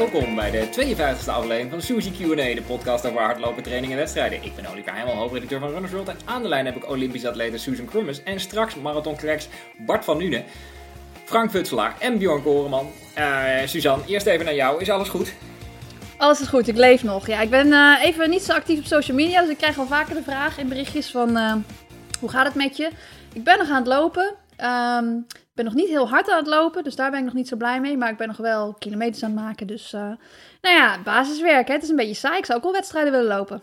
Welkom bij de 52e aflevering van Suzy Q&A, de podcast over hardlopen, training en wedstrijden. Ik ben Oliver Heimel, hoofdredacteur van Runners World en aan de lijn heb ik Olympisch atlete Susan Krummes en straks marathoncracks Bart van Nune, Frank Futselaar en Bjorn Koreman. Uh, Suzanne, eerst even naar jou. Is alles goed? Alles is goed, ik leef nog. Ja, ik ben uh, even niet zo actief op social media, dus ik krijg al vaker de vraag in berichtjes van uh, hoe gaat het met je? Ik ben nog aan het lopen. Ik ben nog niet heel hard aan het lopen, dus daar ben ik nog niet zo blij mee. Maar ik ben nog wel kilometers aan het maken. Dus, uh, nou ja, basiswerk. Hè? Het is een beetje saai. Ik zou ook wel wedstrijden willen lopen.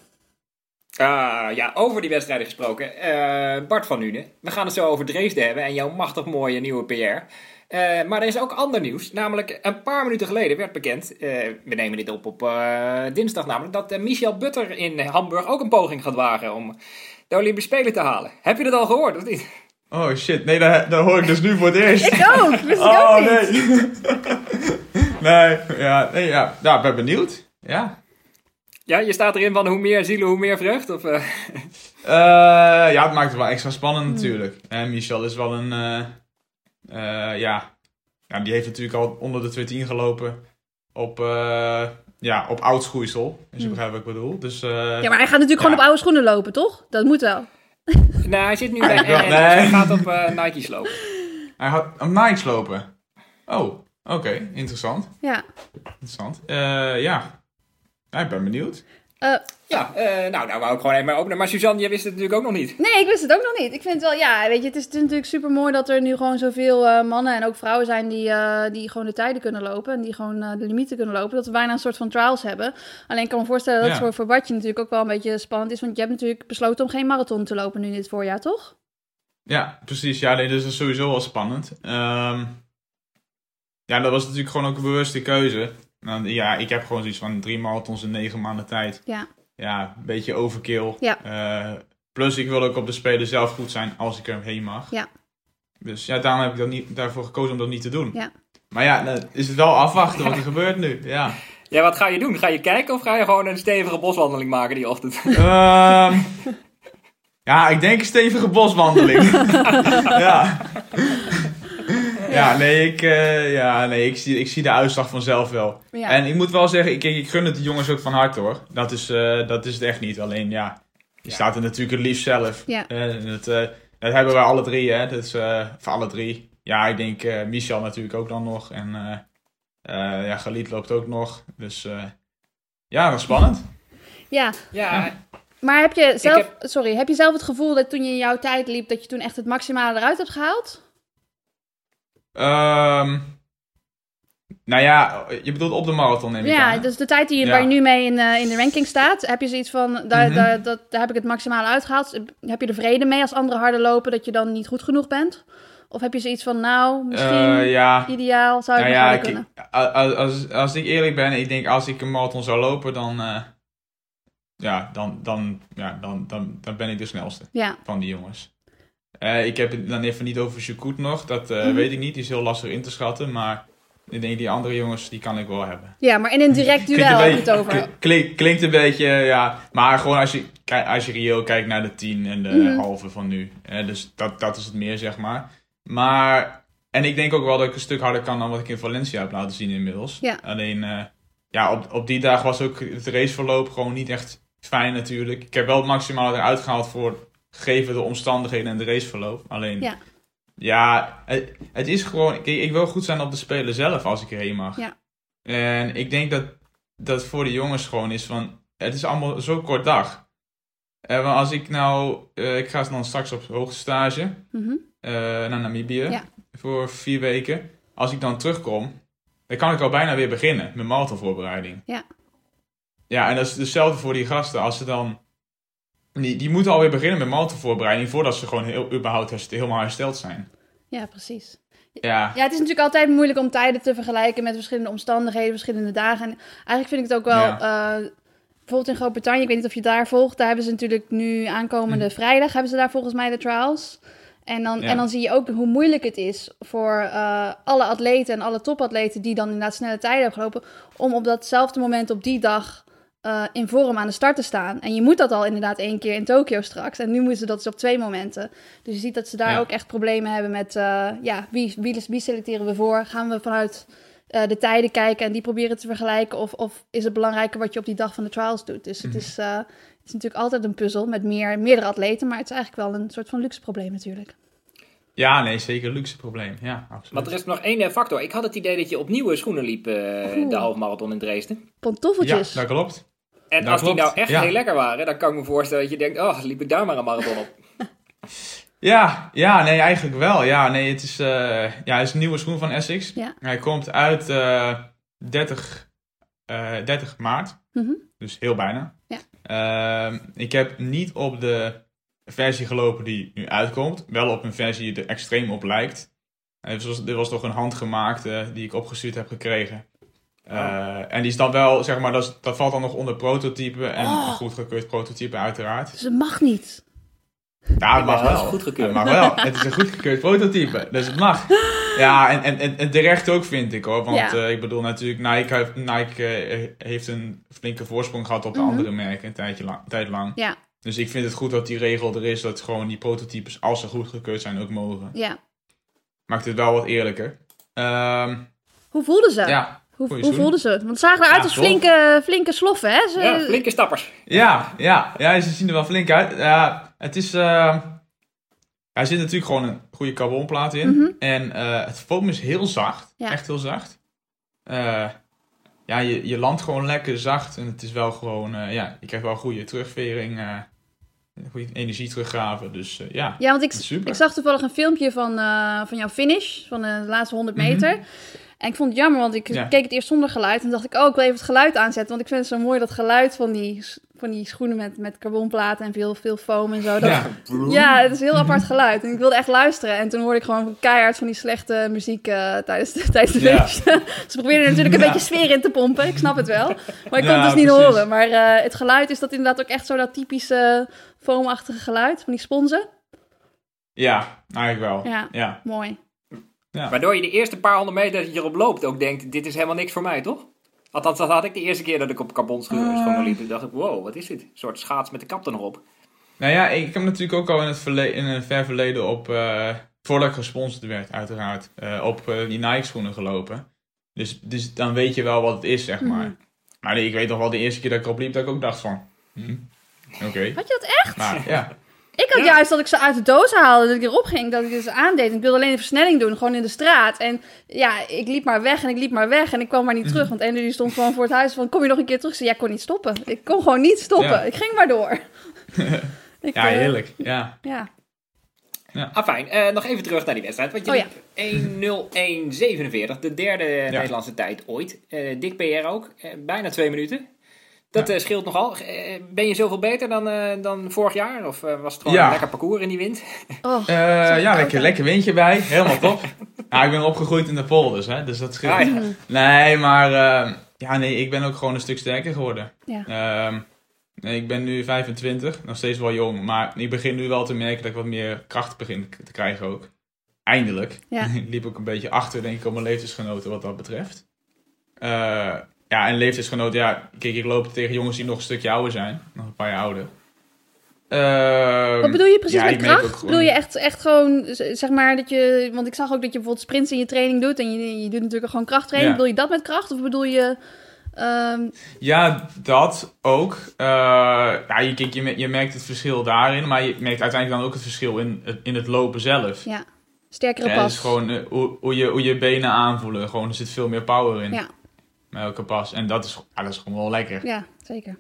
Ah, ja, over die wedstrijden gesproken. Uh, Bart van Nune, we gaan het zo over Dresden hebben en jouw machtig mooie nieuwe PR. Uh, maar er is ook ander nieuws. Namelijk, een paar minuten geleden werd bekend, we nemen dit op op dinsdag namelijk, dat Michel Butter in Hamburg ook een poging gaat wagen om de Olympische Spelen te halen. Heb je dat al gehoord of niet? Oh shit, nee, dat, dat hoor ik dus nu voor het eerst. Ik ook, wist ik oh, ook nee. niet. nee, ja, nee, ja, ja, ik ben benieuwd. Ja. Ja, je staat erin van hoe meer zielen, hoe meer vreugd? Of, uh... Uh, ja, het maakt het wel extra spannend natuurlijk. En Michel is wel een, uh, ja, ja, die heeft natuurlijk al onder de 210 gelopen op, ja, op oud schoeisel. Als je begrijpt wat ik bedoel. Dus, ja, maar hij gaat natuurlijk ja. gewoon op oude schoenen lopen, toch? Dat moet wel. Nou, hij zit nu bij NN, nee. hij gaat op uh, Nike's lopen. Hij gaat op Nike's lopen? Oh, oké. Okay. Interessant. Ja. Interessant. Uh, ja. ja. Ik ben benieuwd. Uh, ja, uh, nou, nou wou ik gewoon even maar openen. Maar Suzanne, jij wist het natuurlijk ook nog niet. Nee, ik wist het ook nog niet. Ik vind het wel, ja, weet je, het is, het is natuurlijk super mooi dat er nu gewoon zoveel uh, mannen en ook vrouwen zijn die, uh, die gewoon de tijden kunnen lopen. En die gewoon de limieten kunnen lopen. Dat we bijna een soort van trials hebben. Alleen ik kan me voorstellen dat ja. het voor, voor Bartje natuurlijk ook wel een beetje spannend is. Want je hebt natuurlijk besloten om geen marathon te lopen nu in dit voorjaar, toch? Ja, precies. Ja, nee, dus dat is sowieso wel spannend. Um, ja, dat was natuurlijk gewoon ook een bewuste keuze. Nou, ja, ik heb gewoon zoiets van drie marathons in negen maanden tijd. Ja. Ja, een beetje overkill. Ja. Uh, plus, ik wil ook op de Spelen zelf goed zijn als ik er heen mag. Ja. Dus ja, daarom heb ik dat niet, daarvoor gekozen om dat niet te doen. Ja. Maar ja, dan is het wel afwachten wat er gebeurt nu. Ja. Ja, wat ga je doen? Ga je kijken of ga je gewoon een stevige boswandeling maken die ochtend? Um, ja, ik denk een stevige boswandeling. ja. Ja, nee, ik, uh, ja, nee ik, zie, ik zie de uitslag vanzelf wel. Ja. En ik moet wel zeggen, ik, ik gun het de jongens ook van harte hoor. Dat is, uh, dat is het echt niet. Alleen ja, je ja. staat er natuurlijk het liefst zelf. Ja. Uh, dat, dat hebben we alle drie, hè. Dat is voor alle drie. Ja, ik denk Michel natuurlijk ook dan nog. En ja, Galit loopt ook nog. Dus ja, dat is spannend. Ja. ja. Maar heb je, zelf, heb... sorry, heb je zelf het gevoel dat toen je in jouw tijd liep, dat je toen echt het maximale eruit hebt gehaald? Um, nou ja, je bedoelt op de marathon neem ik Ja, aan, dus de tijd die je, ja. waar je nu mee in, uh, in de ranking staat, heb je zoiets van, daar, Mhm. daar, dat, daar heb ik het maximale uitgehaald. Heb je er vrede mee als anderen harder lopen, dat je dan niet goed genoeg bent? Of heb je zoiets van, nou, misschien Uh, ja, ideaal, zou je nou ja, ik, kunnen? als, als, als ik eerlijk ben, ik denk als ik een marathon zou lopen, dan, uh, ja, dan, dan, ja, dan, dan, dan ben ik de snelste Ja, van die jongens. Uh, ik heb het dan even niet over Choukout nog, dat uh, Mhm. weet ik niet, die is heel lastig in te schatten, maar ik denk die andere jongens, die kan ik wel hebben. ja, maar in een direct duel heb je het over. kli- klink- klinkt een beetje, ja. Maar gewoon als je, als je reëel kijkt naar de 10 en de Mhm. halve van nu. Dus dat, dat is het meer, zeg maar. Maar, en ik denk ook wel dat ik een stuk harder kan dan wat ik in Valencia heb laten zien inmiddels. Ja. Alleen, eh, ja, op, op die dag was ook het raceverloop gewoon niet echt fijn natuurlijk. Ik heb wel het maximale eruit gehaald voor gegeven de omstandigheden en de raceverloop. Alleen, Ja. ja, het, het is gewoon, kijk, ik wil goed zijn op de Spelen zelf als ik erheen mag. Ja. En ik denk dat dat voor de jongens gewoon is van, het is allemaal zo'n kort dag. Eh, want als ik nou, eh, ik ga dan straks op hoogtestage Mhm. eh, naar Namibië Ja. voor vier weken. Als ik dan terugkom, dan kan ik al bijna weer beginnen met marathonvoorbereiding. Ja. Ja, en dat is hetzelfde voor die gasten. Als ze dan, die, die moeten alweer beginnen met marathonvoorbereiding voordat ze gewoon heel, überhaupt helemaal hersteld zijn. Ja, precies. Ja, Ja, het is natuurlijk altijd moeilijk om tijden te vergelijken met verschillende omstandigheden, verschillende dagen. En eigenlijk vind ik het ook wel, eh, bijvoorbeeld in Groot-Brittannië, ik weet niet of je daar volgt, daar hebben ze natuurlijk nu aankomende Hm. vrijdag, hebben ze daar volgens mij de trials. En dan, Ja. en dan zie je ook hoe moeilijk het is voor eh, alle atleten en alle topatleten die dan inderdaad snelle tijden hebben gelopen, om op datzelfde moment op die dag eh, in vorm aan de start te staan. En je moet dat al inderdaad één keer in Tokio straks. En nu moeten ze dat dus op twee momenten. Dus je ziet dat ze daar Ja. ook echt problemen hebben met... eh, ja, wie, wie, wie selecteren we voor? Gaan we vanuit eh, de tijden kijken en die proberen te vergelijken? Of, of is het belangrijker wat je op die dag van de trials doet? Dus het, Mhm. is, het is natuurlijk altijd een puzzel met meer, meerdere atleten, maar het is eigenlijk wel een soort van luxe probleem natuurlijk. Ja, nee, zeker een luxe probleem. Ja, absoluut. Want er is nog één eh, factor. Ik had het idee dat je op nieuwe schoenen liep eh, de halfmarathon in Dresden. Ja, Pantoffeltjes. dat klopt. En Dat als die nou echt ja. heel lekker waren, dan kan ik me voorstellen dat je denkt, oh, liep ik daar maar een marathon op. Ja, ja, nee, eigenlijk wel. Ja, nee, het is, eh, ja, het is een nieuwe schoen van Essex. Ja. Hij komt uit eh 30, eh, 30 maart. Mhm. Dus heel bijna. Ja. Ehm, ik heb niet op de versie gelopen die nu uitkomt. Wel op een versie die er extreem op lijkt. Eh, Dit was, dit was toch een handgemaakte die ik opgestuurd heb gekregen. Eh, En die is dan wel, zeg maar, dat, is- dat valt dan nog onder prototype. En Oh. een goedgekeurd prototype uiteraard. Dus het mag niet. Ja, het mag wel. is goedgekeurd. Het mag wel. Het is een goedgekeurd prototype, dus het mag. Ja, en, en, en, en terecht ook vind ik hoor. Want Ja. eh, ik bedoel natuurlijk, Nike, heeft, Nike eh, heeft een flinke voorsprong gehad op de Mhm. andere merken een tijdje lang, tijd lang. Ja, Dus ik vind het goed dat die regel er is, dat gewoon die prototypes, als ze goedgekeurd zijn, ook mogen. ja. Maakt het wel wat eerlijker. Ehm, Hoe voelden ze? ja. Hoe, voelden ze? Want ze zagen eruit Ja, als flinke, flinke sloffen, hè? Ze, Ja, flinke stappers. Ja, ja, ja, ze zien er wel flink uit. Ja, het is. eh, er zit natuurlijk gewoon een goede carbonplaat in. Mhm. En eh, het foam is heel zacht. Ja. Echt heel zacht. Ja, je, je landt gewoon lekker zacht. En het is wel gewoon. eh, ja, je krijgt wel goede terugvering. eh goede energie teruggraven. Dus eh, ja, Ja, want ik, ik zag toevallig een filmpje van, van jouw finish, van de laatste 100 Mhm. meter. En ik vond het jammer, want ik Ja. keek het eerst zonder geluid. En dacht ik, oh, ik wil even het geluid aanzetten. Want ik vind het zo mooi, dat geluid van die, van die schoenen met, met carbonplaten en veel, veel foam en zo. Dat, ja. ja. het is een heel apart geluid. En ik wilde echt luisteren. En toen hoorde ik gewoon keihard van die slechte muziek eh, tijdens, de, tijdens de Ja. Ze probeerden natuurlijk een beetje sfeer in te pompen. Ik snap het wel. Maar ik kon het dus niet precies. horen. Maar eh, het geluid is dat inderdaad ook echt zo dat typische foamachtige geluid van die sponsen. ja, eigenlijk wel. Ja. Ja. Waardoor je de eerste paar honderd meter dat je erop loopt ook denkt, dit is helemaal niks voor mij, toch? Althans, dat had ik de eerste keer dat ik op carbonschoenen Ah. liep. Toen dacht ik, wow, wat is dit? Een soort schaats met de kap er nog op. Nou ja, ik heb natuurlijk ook al in het verle- in een ver verleden op, eh, voordat ik gesponsord werd, uiteraard, eh, op eh, die Nike schoenen gelopen. Dus, dus dan weet je wel wat het is, zeg maar. Mhm. Maar nee, ik weet nog wel de eerste keer dat ik erop liep, dat ik ook dacht van, hm, oké. Had je dat echt? Maar ja, Ik had Ja. juist dat ik ze uit de doos haalde, dat ik erop ging, dat ik ze aandeed. Ik wilde alleen een versnelling doen, gewoon in de straat. En ja, ik liep maar weg en ik liep maar weg en ik kwam maar niet terug. Want die stond gewoon voor het huis van, kom je nog een keer terug? Zei, ja, ik kon niet stoppen. Ik kon gewoon niet stoppen. Ja. Ik ging maar door. ik, ja, eh, heerlijk. Ja. ja. Afijn, eh nog even terug naar die wedstrijd. Want je Oh ja. liep 1.01.47, de derde Nederlandse tijd ooit. Eh, dik PR ook, bijna twee minuten. Dat Ja. eh, scheelt nogal. Eh, ben je zoveel beter dan, eh, dan vorig jaar? Of eh, was het gewoon Ja. een lekker parcours in die wind? Oh, Eh, ja, lekker, lekker windje bij. Helemaal top. ja, ik ben opgegroeid in de polders, hè, dus dat scheelt. Ah, ja. Nee, maar eh, ja, nee, ik ben ook gewoon een stuk sterker geworden. Ja. Ehm, nee, ik ben nu 25, nog steeds wel jong, maar ik begin nu wel te merken dat ik wat meer kracht begin te krijgen ook. Eindelijk. Ja. ik liep ook een beetje achter, denk ik, op mijn leeftijdsgenoten wat dat betreft. Ja, en leeftijdsgenoten, ja, kijk, ik loop tegen jongens die nog een stukje ouder zijn, nog een paar jaar ouder. Ehm, Wat bedoel je precies ja, met kracht? Bedoel je echt, echt gewoon, zeg maar, dat je... Want ik zag ook dat je bijvoorbeeld sprints in je training doet. En je, je doet natuurlijk gewoon krachttraining. Ja. Bedoel je dat met kracht? Of bedoel je... ehm, Ja, dat ook. Eh, ja, je, kijk, je, je merkt het verschil daarin, maar je merkt uiteindelijk dan ook het verschil in, het- in het lopen zelf. ja, sterkere Ja, pas. het is gewoon eh, hoe, hoe, je, hoe je benen aanvoelen. Gewoon, er zit veel meer power in. Ja. Met elke pas. En dat is, ja, dat is gewoon wel lekker. Ja, Ja, zeker.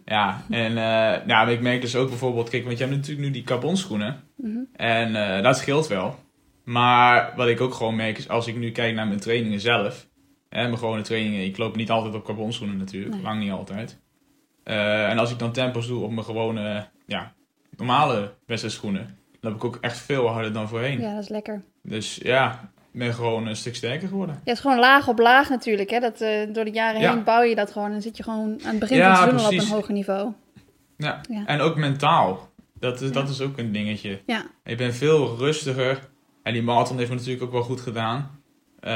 en eh, ja, maar ik merk dus ook bijvoorbeeld, kijk, want je hebt natuurlijk nu die carbonschoenen. Mhm. En eh, dat scheelt wel. Maar wat ik ook gewoon merk is, als ik nu kijk naar mijn trainingen zelf. Hè, mijn gewone trainingen, ik loop niet altijd op carbonschoenen natuurlijk. Nee. Lang niet altijd. Eh, en als ik dan tempos doe op mijn gewone, ja, normale wedstrijdschoenen. Dan loop ik ook echt veel harder dan voorheen. Ja, dat is lekker. Dus ja, ben gewoon een stuk sterker geworden. Ja, het is gewoon laag op laag natuurlijk. Hè? Dat, eh, door de jaren Ja. heen bouw je dat gewoon. En zit je gewoon aan het begin Ja, van het op een hoger niveau. Ja. Ja. En ook mentaal. Dat is, dat is ook een dingetje. Ja, Ik ben veel rustiger. En die marathon heeft me natuurlijk ook wel goed gedaan. Eh,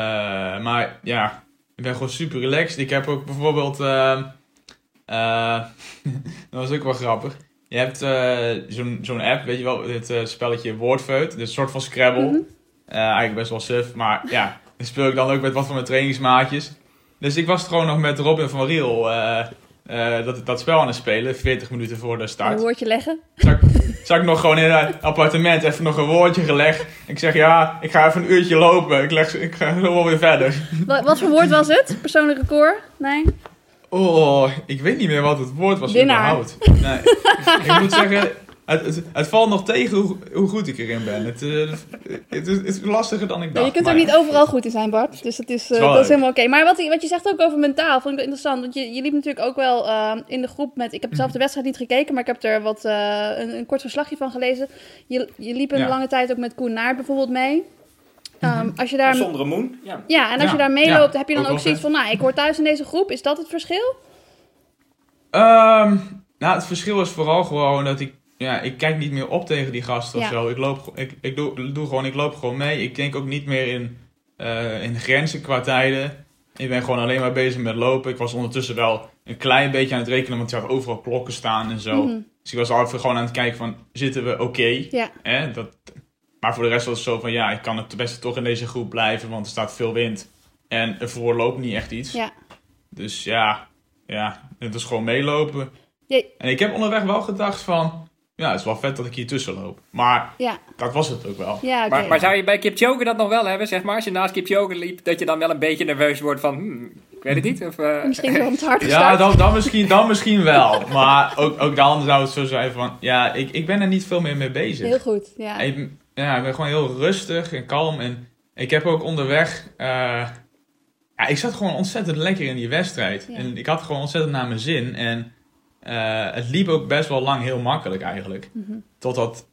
maar ja, ik ben gewoon super relaxed. Ik heb ook bijvoorbeeld... eh, dat was ook wel grappig. Je hebt zo'n zo'n app, weet je wel, eh, spelletje Woordfeut. Een soort van Scrabble. Mhm. Eigenlijk best wel suf, maar ja, dat speel ik dan ook met wat van mijn trainingsmaatjes. Dus ik was gewoon nog met Robin van Riel eh, eh, dat, dat spel aan het spelen, 40 minuten voor de Een start. woordje leggen. Zag, zag ik nog gewoon in het appartement even nog een woordje gelegd. Ik zeg ja, ik ga even een uurtje lopen. Ik, leg, ik ga zo wel weer verder. Wat, wat voor woord was het? Persoonlijk record? Nee? Oh, ik weet niet meer wat het woord was Winnaar. überhaupt. Nee. ik moet zeggen, het, het, het valt nog tegen hoe, hoe goed ik erin ben. Het, eh, het, is, het is lastiger dan ik Ja, dacht. je kunt er maar- niet overal goed in zijn, Bart. Dus dat is, eh, wel dat is helemaal oké. Maar wat, wat je zegt ook over mentaal, vond ik wel interessant. Want je, je liep natuurlijk ook wel eh, in de groep met... Ik heb zelf de wedstrijd niet gekeken, maar ik heb er wat, eh, een, een kort verslagje van gelezen. Je, je liep een Ja. lange tijd ook met Koen Naert bijvoorbeeld mee. Ehm, als je daar... Zonder een moon. Ja. Ja, en als Ja, je daar meeloopt, ja, heb je dan ook zoiets van... Nou, ik hoor thuis in deze groep. Is dat het verschil? Ehm, nou, het verschil is vooral gewoon dat ik... Ja, ik kijk niet meer op tegen die gasten Ja. of zo. Ik, loop, ik, ik doe, doe gewoon, ik loop gewoon mee. Ik denk ook niet meer in, eh, in grenzen qua tijden. Ik ben gewoon alleen maar bezig met lopen. Ik was ondertussen wel een klein beetje aan het rekenen, want er zag overal klokken staan en zo. Mhm. Dus ik was altijd gewoon aan het kijken van, zitten we oké? Ja. Hè, dat, maar voor de rest was het zo van, ja, ik kan het beste toch in deze groep blijven, want er staat veel wind. En ervoor loopt niet echt iets. Ja. Dus ja, ja, het is gewoon meelopen. Ja. En ik heb onderweg wel gedacht van, ja, het is wel vet dat ik hier tussen loop. Maar Ja, dat was het ook wel. ja. Maar, maar zou je bij Kipchoge dat nog wel hebben, zeg maar? Als je naast Kipchoge liep, dat je dan wel een beetje nerveus wordt van... hmm, ik weet het niet. Of, eh, Misschien om het hard Ja, dan, dan, misschien, dan misschien wel. Maar ook, ook dan zou het zo zijn van, ja, ik, ik ben er niet veel meer mee bezig. Heel goed, ja. Ik, ben- ja, ik ben gewoon heel rustig en kalm. En ik heb ook onderweg... eh, ja, ik zat gewoon ontzettend lekker in die wedstrijd. Ja. En ik had gewoon ontzettend naar mijn zin. En eh, het liep ook best wel lang heel makkelijk eigenlijk. Mhm. Totdat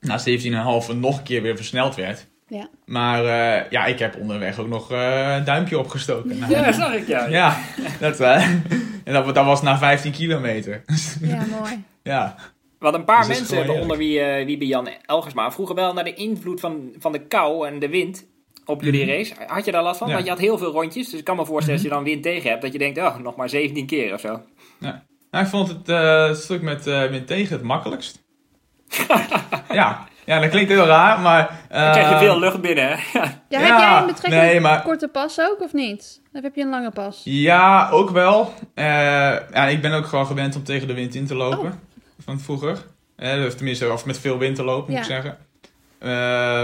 na 17,5 nog een keer weer versneld werd. Ja. Maar eh, ja, ik heb onderweg ook nog eh, een duimpje opgestoken. Nou, Ja, dat zag ik, ja. ja, dat, en dat, dat was na 15 kilometer. Ja, mooi. ja. Want een paar Dus mensen, waaronder wie, eh, wie bij Jan Elgersma, vroegen wel naar de invloed van, van de kou en de wind op jullie Mhm. race. Had je daar last van? Ja. Want je had heel veel rondjes. Dus ik kan me voorstellen als je dan wind tegen hebt, dat je denkt, oh, nog maar 17 keer of zo. Nou, ik vond het eh, stuk met uh, wind tegen het makkelijkst. ja. ja, dat klinkt heel raar, maar... Dan krijg je eh, veel lucht binnen, hè? Ja. Ja, heb jij een betrekkelijk nee, maar- korte pas ook, of niet? Of heb je een lange pas? Ja, ook wel. Eh, ja, ik ben ook gewoon gewend om tegen de wind in te lopen. Oh. Van vroeger. Of tenminste, of met veel wind te lopen, moet ik zeggen. Eh,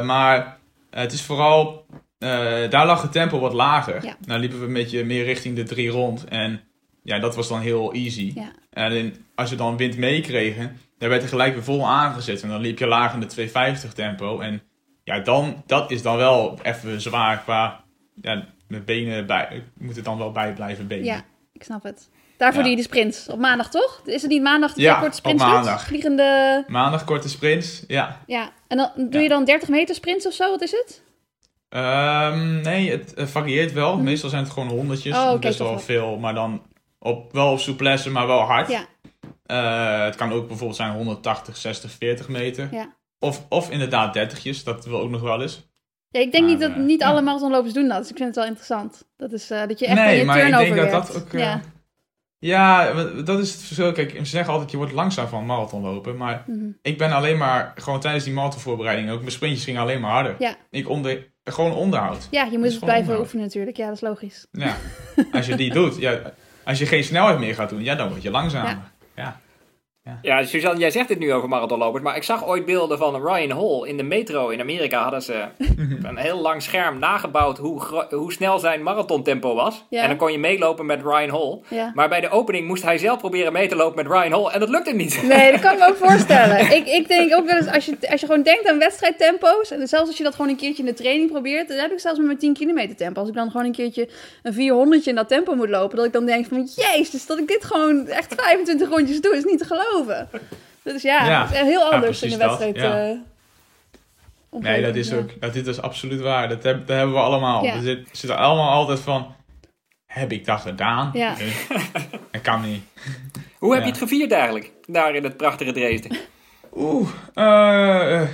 maar het is vooral... eh, daar lag het tempo wat lager. Ja. Nou liepen we een beetje meer richting de drie rond. En ja, dat was dan heel easy. Ja. En als we dan wind meekregen, dan werd er gelijk weer vol aangezet. En dan liep je laag in de 250 tempo. En ja, dan, dat is dan wel even zwaar qua... Ja, mijn benen bij, moet het dan wel bij blijven benen. Ja, ik snap het. Daarvoor Ja. doe je de sprints. Op maandag, toch? Is het niet maandag je Ja, korte op sprints doet? maandag. Vliegende... Maandag korte sprints, ja. Ja. En dan doe Ja. je dan 30 meter sprints of zo? Wat is het? Ehm, nee, het varieert wel. Meestal zijn het gewoon honderdjes. Mhm. Oh, oké, best wel wel. veel, maar dan op, wel op souplesse, maar wel hard. Ja. Eh, het kan ook bijvoorbeeld zijn 180, 60, 40 meter. Ja. Of, of inderdaad 30 dat wil ook nog wel eens. Ja, ik denk Maar, niet dat eh, niet alle marathonlopers doen dat. Dus ik vind het wel interessant. Dat is eh, dat je echt nee, je maar ik denk dat dat ook... Ja. Ja, dat is het verschil. Kijk, ze zeggen altijd, je wordt langzaam van marathonlopen. Maar Mhm. ik ben alleen maar, gewoon tijdens die marathonvoorbereiding ook, mijn sprintjes gingen alleen maar harder. Ja. Ik onder, gewoon onderhoud. ja, je moet het blijven onderhoud. oefenen natuurlijk. Ja, dat is logisch. Ja, als je die doet, ja, als je geen snelheid meer gaat doen, ja, dan word je langzamer. Ja, Suzanne, jij zegt dit nu over marathonlopers, maar ik zag ooit beelden van Ryan Hall in de metro in Amerika. Hadden ze op een heel lang scherm nagebouwd hoe, hoe snel zijn marathontempo was. Ja. En dan kon je meelopen met Ryan Hall. Ja. Maar bij de opening moest hij zelf proberen mee te lopen met Ryan Hall en dat lukte niet. Nee, dat kan ik me ook voorstellen. ik, ik denk ook wel eens, als je, als je gewoon denkt aan wedstrijdtempo's, en zelfs als je dat gewoon een keertje in de training probeert, dan heb ik zelfs met mijn 10 kilometer tempo. Als ik dan gewoon een keertje een 400 in dat tempo moet lopen, dat ik dan denk van, jezus, dat ik dit gewoon echt 25 rondjes doe, is niet te geloven. Dus ja, Ja. het is heel anders in de dat, wedstrijd. ja. eh, Nee, dat is ja. ook, dat dit is absoluut waar. Dat, heb, dat hebben we allemaal. Ja. We zit- zitten allemaal altijd van, heb ik dat gedaan? Ja. Dat kan niet. Hoe heb Ja. je het gevierd eigenlijk? Daar in het prachtige Dresden. Oeh, eh, we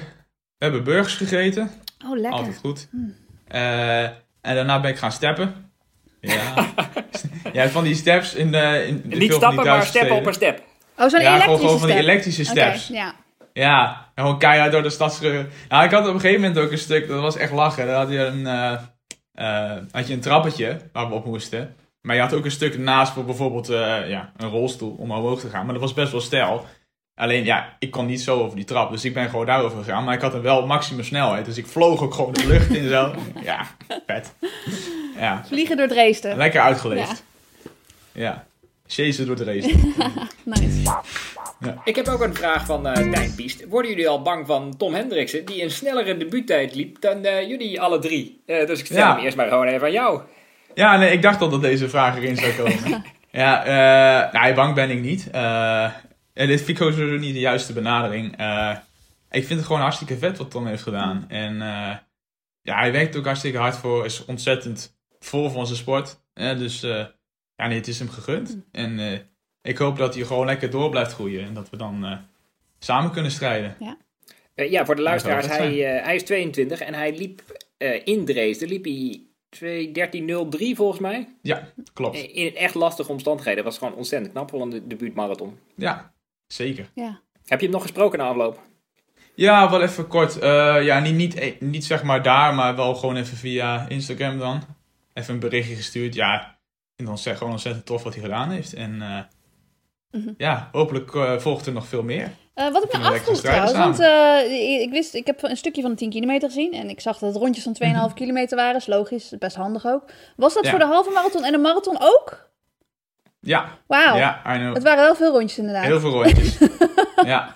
hebben burgers gegeten. Oh, lekker. Altijd goed. Eh, en daarna ben ik gaan steppen. Ja. ja, van die steps in de... In, Niet stappen, maar steppen op een step. Oh, zo'n Ja, gewoon, elektrische gewoon van die elektrische steps. ja. Ja, en gewoon keihard door de stad. Ja, ik had op een gegeven moment ook een stuk, dat was echt lachen. Dan had je een, eh, eh, had je een trappetje waar we op moesten. Maar je had ook een stuk naast voor bijvoorbeeld eh, ja, een rolstoel om omhoog te gaan. Maar dat was best wel stijl. Alleen ja, ik kon niet zo over die trap. Dus ik ben gewoon daarover gegaan. Maar ik had een wel maximum snelheid. Dus ik vloog ook gewoon de lucht in zo. Ja, vet. Ja, Vliegen door Dresden. lekker uitgeleefd. Ja. Chasen door de race. Nice. Ik heb ook een vraag van eh Tijn Piest. Worden jullie al bang van Tom Hendriksen, die een snellere debuuttijd liep dan eh, jullie alle drie? Eh, dus ik stel Ja. hem eerst maar gewoon even aan jou. Ja, nee, ik dacht al dat deze vraag erin zou komen. ja, eh nou, bang ben ik niet. Eh, en dit vind ik ook niet de juiste benadering. Eh, ik vind het gewoon hartstikke vet wat Tom heeft gedaan. En eh, ja, hij werkt ook hartstikke hard voor. Is ontzettend vol van zijn sport. Dus eh, ja, nee, het is hem gegund. En eh, ik hoop dat hij gewoon lekker door blijft groeien. En dat we dan eh, samen kunnen strijden. Eh, ja, voor de luisteraars, hij, hij is 22 en hij liep eh, in Dresden, liep hij 2.13.03 volgens mij. Klopt. Eh, In echt lastige omstandigheden. Dat was gewoon ontzettend knap voor een de- debuutmarathon. Ja, zeker. Ja. Heb je hem nog gesproken na afloop? Ja, wel even kort. Eh, ja, niet, niet, niet zeg maar daar, maar wel gewoon even via Instagram dan. Even een berichtje gestuurd. Ja, vind het ontzettend, gewoon ontzettend tof wat hij gedaan heeft. En eh, Mhm. ja, hopelijk eh, volgt er nog veel meer. Eh, wat ik me afvroeg trouwens, want eh, ik, wist, ik heb een stukje van de 10 kilometer gezien en ik zag dat het rondjes van 2,5 kilometer waren. Is logisch, best handig ook. Was dat Ja. voor de halve marathon en de marathon ook? Ja, Wauw. ja, I know. Het waren wel veel rondjes inderdaad. Heel veel rondjes. ja,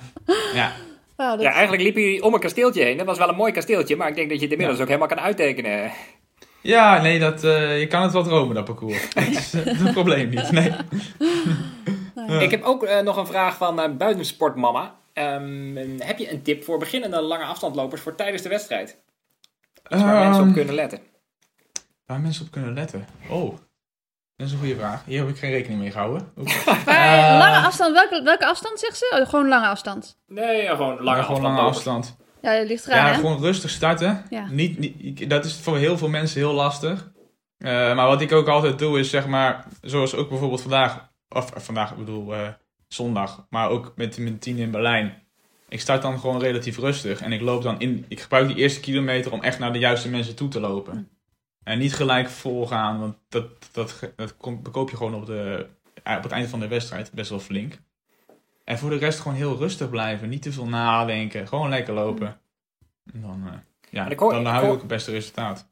ja. Wauw, dat- Ja, eigenlijk liep hij om een kasteeltje heen. Dat was wel een mooi kasteeltje, maar ik denk dat je het inmiddels ook helemaal kan uittekenen. Ja, nee, dat, eh, je kan het wel dromen, dat parcours. dat is eh, het probleem niet, nee. Ja. Ik heb ook eh, nog een vraag van eh buitensportmama. Ehm, heb je een tip voor beginnende lange afstandlopers voor tijdens de wedstrijd? Iets waar mensen Ehm, op kunnen letten. Waar mensen op kunnen letten? Oh, dat is een goede vraag. Hier heb ik geen rekening mee gehouden. Maar Eh, lange afstand, welke, welke afstand zegt ze? Oh, gewoon lange afstand. Nee, ja, gewoon lange Ja, gewoon afstand. lange lopen. afstand. Ja, dat ligt eraan, Ja, hè? gewoon rustig starten. Ja. Niet, niet, dat is voor heel veel mensen heel lastig. Eh, maar wat ik ook altijd doe is zeg maar, zoals ook bijvoorbeeld vandaag, of eh, vandaag, ik bedoel eh, zondag, maar ook met mijn tien in Berlijn. Ik start dan gewoon relatief rustig en ik loop dan in, ik gebruik die eerste kilometer om echt naar de juiste mensen toe te lopen. En niet gelijk vol gaan, want dat, dat, dat komt- bekoop je gewoon op, de, op het einde van de wedstrijd best wel flink. En voor de rest gewoon heel rustig blijven, niet te veel nadenken, gewoon lekker lopen. En dan, eh, ja, hoor- dan hou je ook het beste resultaat.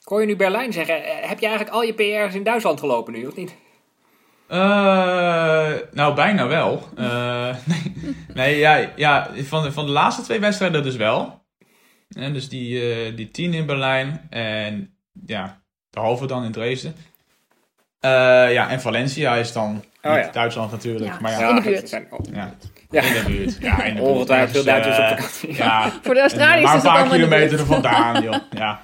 Ik hoor je nu Berlijn zeggen. eh, Heb je eigenlijk al je PR's in Duitsland gelopen nu, of niet? Eh, nou, bijna wel. Nee, nee ja, ja van, de, van de laatste twee wedstrijden dus wel. En dus die, die tien in Berlijn en ja, de halve dan in Dresden. Ja, en Valencia is dan Oh, ja. Duitsland natuurlijk. Ja. Maar ja, In de het buurt. zijn- ja, Ja. in de buurt. Ja, in de buurt. Ongetwijfeld veel Dus, eh, Duitsers op vakantie. Ja, Voor de Australiërs maar is een het paar in de kilometer er vandaan, joh. Ja.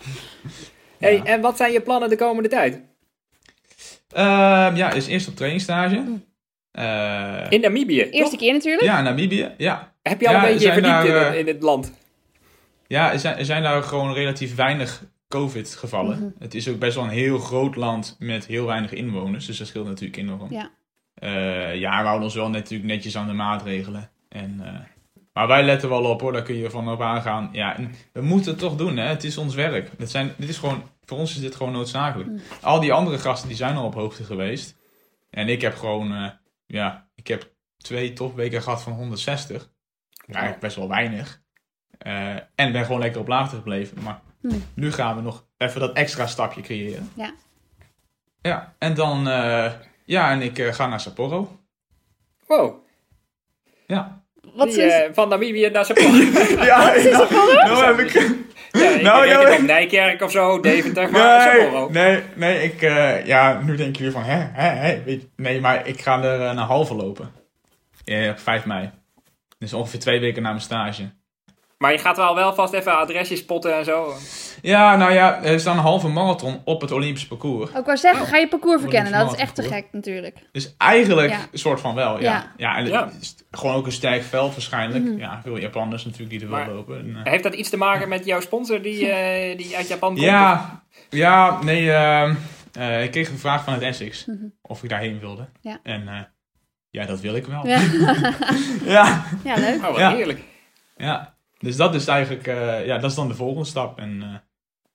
Hey, Ja. en wat zijn je plannen de komende tijd? Ehm, ja, is eerst op trainingsstage. Eh, In Namibië. Eerste toch? keer natuurlijk. ja, Namibië. Ja, Heb je al Ja, een beetje verdiept in, daar, eh, in het land? Ja, er zijn, er zijn daar gewoon relatief weinig COVID-gevallen. Mhm. Het is ook best wel een heel groot land met heel weinig inwoners. Dus dat scheelt natuurlijk enorm. Ja. Eh, ja, we houden ons wel natuurlijk netjes aan de maatregelen. En, eh, maar wij letten wel op hoor, daar kun je van op aangaan. Ja, en we moeten het toch doen, hè? het is ons werk. Het zijn, dit is gewoon, voor ons is dit gewoon noodzakelijk. Mm. Al die andere gasten die zijn al op hoogte geweest. En ik heb gewoon, eh, ja, ik heb twee topweken gehad van 160. Eigenlijk best wel weinig. Eh, en ben gewoon lekker op laagte gebleven. Maar Hmm. nu gaan we nog even dat extra stapje creëren. Ja. Ja, en dan, ja, en ik eh, ga naar Sapporo. Wow. Ja. Wat Die, is... eh, van Namibië naar Sapporo. Ja, nou heb ik... ja, ik Nou, denk nou, het op Nijkerk of zo, Deventer, maar Sapporo. Nee, nee, nee, ik, eh, ja, nu denken jullie van, hè, hè, hè, weet nee, maar ik ga er eh, naar halve lopen. Ja, op 5 mei. Dus ongeveer twee weken na mijn stage. Maar je gaat wel wel vast even adresjes spotten en zo. Ja, nou ja, er is dan een halve marathon op het Olympisch parcours. Ook wou zeggen, ga je parcours verkennen. Olympisch Dat is echt te gek natuurlijk. Dus eigenlijk Ja. een soort van wel, ja. Ja. Ja, en Ja. het is gewoon ook een sterk veld waarschijnlijk. Mhm. Ja, veel Japanners natuurlijk die er Maar- wel lopen. En, eh, Heeft dat iets te maken met jouw sponsor die, eh, die uit Japan komt? ja, ja, nee, ehm, eh, ik kreeg een vraag van het Essex Mhm. of ik daarheen wilde. Ja. En eh, ja, dat wil ik wel. Ja, ja. ja leuk. Oh, wat Ja. heerlijk. Ja, dus dat is eigenlijk, eh, ja, dat is dan de volgende stap. En eh,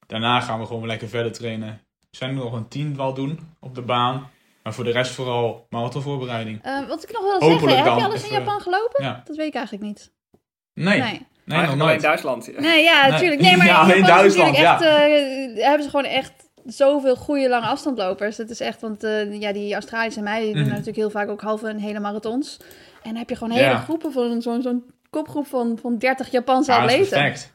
daarna gaan we gewoon lekker verder trainen. zijn nog een tien wel doen op de baan. Maar voor de rest vooral marathonvoorbereiding. Eh, wat ik nog wil Hopelijk zeggen, heb je alles in Japan gelopen? Ja. Dat weet ik eigenlijk niet. Nee, nee, Nee. nog nooit. Duitsland. Nee, ja, Nee. natuurlijk. Nee, maar Ja, in Duitsland, echt, eh, hebben ze gewoon echt zoveel goede lange afstandlopers. Dat is echt, want eh, ja, die Australische meiden die doen Mhm. natuurlijk heel vaak ook halve en hele marathons. En dan heb je gewoon hele Ja. groepen van zo'n zo'n kopgroep van, van 30 Japanse Ja, atleten. perfect.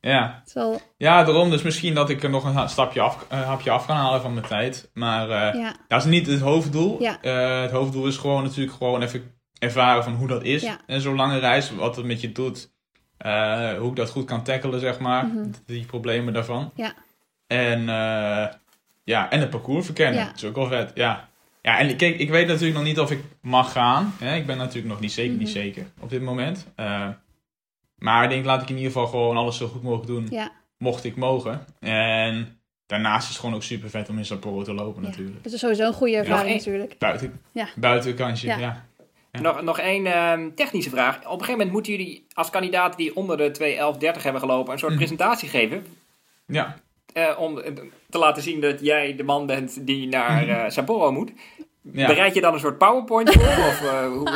Ja. Wel, ja, daarom dus misschien dat ik er nog een stapje af, een hapje af kan halen van mijn tijd. Maar eh, ja, dat is niet het hoofddoel. Ja. Eh, het hoofddoel is gewoon natuurlijk gewoon even ervaren van hoe dat is. Ja. En zo'n lange reis, wat het met je doet. Eh, hoe ik dat goed kan tackelen, zeg maar. Mhm. Die problemen daarvan. Ja. En, ja, en het parcours verkennen. Dat is ook wel vet, ja. Ja, en kijk, ik weet natuurlijk nog niet of ik mag gaan. Hè? Ik ben natuurlijk nog niet zeker, niet Mhm. zeker op dit moment. Eh, maar ik denk, laat ik in ieder geval gewoon alles zo goed mogelijk doen. ja. Mocht ik mogen. En daarnaast is het gewoon ook super vet om in Sapporo te lopen Ja. natuurlijk. Dat is sowieso een goede ervaring natuurlijk. Buiten, Ja. buitenkansje, Ja. ja. Ja. Nog, nog één ehm, technische vraag. Op een gegeven moment moeten jullie als kandidaat die onder de 2.11.30 hebben gelopen een soort Mhm. presentatie geven. Ja, eh, om te laten zien dat jij de man bent die naar eh, Sapporo moet. ja. Bereid je dan een soort PowerPoint voor? of, eh, hoe,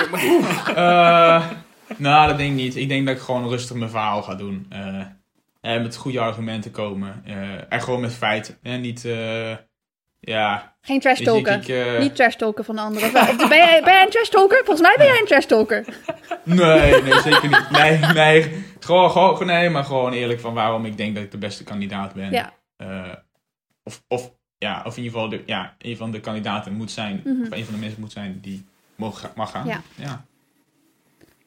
Eh, nou, dat denk ik niet. Ik denk dat ik gewoon rustig mijn verhaal ga doen. Eh, en met goede argumenten komen. Eh, en gewoon met feiten. En niet, eh, ja... Geen trash talken. ik, Niet trash talken van de anderen. Ben, jij, ben jij een trash talker? Volgens mij ben jij een trash talker. Nee, nee, zeker niet. Nee, nee. Gewoon, gewoon, nee, maar gewoon eerlijk van waarom ik denk dat ik de beste kandidaat ben. Ja. Of, of, ja, of in ieder geval de, ja, een van de kandidaten moet zijn. Mhm. Of een van de mensen moet zijn die mogen, mag gaan. Ja. ja.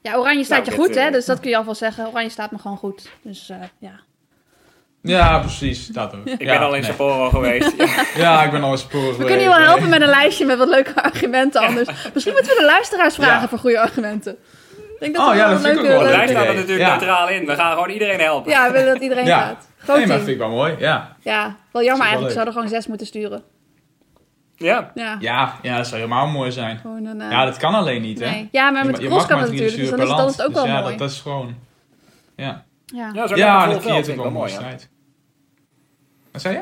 Ja, Oranje staat Nou, je goed, hè? eh, Dus dat kun je alvast zeggen. Oranje staat me gewoon goed. Dus eh, ja. Ja, precies. Dat ook. ik ja, ben al in nee. Sapporo geweest. Ja. Ja, ik ben al eens sporen We kunnen je wel helpen met een lijstje met wat leuke argumenten anders. Misschien moeten we de luisteraars vragen Ja. voor goede argumenten. Ik denk dat Oh, ja, wel dat vind ik ook wel Wij leuk. leuke- staan er natuurlijk Ja. neutraal in. We gaan gewoon iedereen helpen. Ja, we willen dat iedereen Ja. gaat. Groot Nee, maar vind ik wel mooi. Ja. Ja, wel jammer eigenlijk. leuk. Ze hadden gewoon zes moeten sturen. Ja. Ja, Ja, ja, dat zou helemaal mooi zijn. een... eh, Ja, dat kan alleen niet, hè? nee. Ja, maar met de je cross kan het natuurlijk. Dus dan is, dan is het ook Dus wel ja, mooi. Dat, dat is gewoon... Ja, Ja. Ja, zo'n ja dat creëert ook wel wel een mooie mooi. ja. strijd. Wat zei je?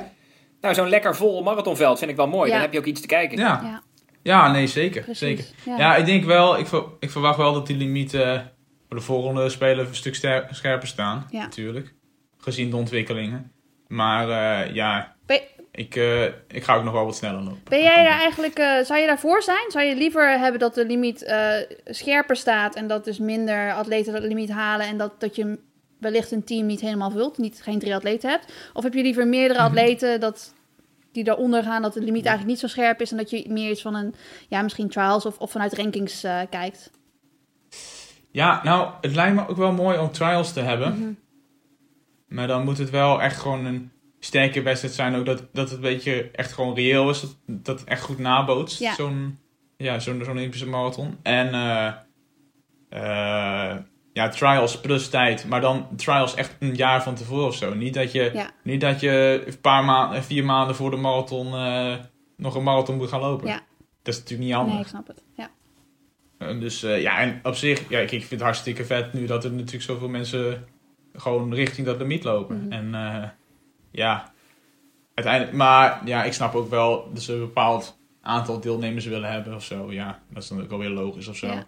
Nou, zo'n lekker vol marathonveld vind ik wel mooi. Ja. Dan heb je ook iets te kijken. Ja. Ja, nee, zeker. precies. zeker. Ja. Ja, ik denk wel, ik, ver- ik verwacht wel dat die limieten voor de volgende spelen een stuk ster- scherper staan. Ja. Natuurlijk. Gezien de ontwikkelingen. Maar eh, ja, Ben, ik, eh, ik ga ook nog wel wat sneller lopen. ben jij daar eigenlijk... eh, zou je daarvoor zijn? Zou je liever hebben dat de limiet scherper staat... en dat dus minder atleten dat limiet halen... en dat, dat je wellicht een team niet helemaal vult, niet, geen drie atleten hebt? Of heb je liever meerdere Mhm. atleten dat, die daaronder gaan... dat de limiet eigenlijk niet zo scherp is... en dat je meer iets van een, ja, misschien trials of, of vanuit rankings eh, kijkt? Ja, nou, het lijkt me ook wel mooi om trials te hebben. Mhm. Maar dan moet het wel echt gewoon een sterke wedstrijd zijn. Ook dat, dat het een beetje echt gewoon reëel is. Dat, dat het echt goed nabootst. Ja. Zo'n ja, zo'n zo'n Olympische marathon. En eh, ja, trials plus tijd. Maar dan trials echt een jaar van tevoren of zo. Niet dat je, Ja. niet dat je een paar maanden, vier maanden voor de marathon eh, nog een marathon moet gaan lopen. Ja. Dat is natuurlijk niet handig. Nee, ik snap het. Ja. Eh, Dus eh, ja, en op zich, ja, ik, ik vind het hartstikke vet nu dat er natuurlijk zoveel mensen gewoon richting dat limiet lopen. Mhm. En eh, ja, uiteindelijk, maar ja, ik snap ook wel dat ze een bepaald aantal deelnemers willen hebben of zo. Ja, dat is dan ook alweer logisch of zo. Ja.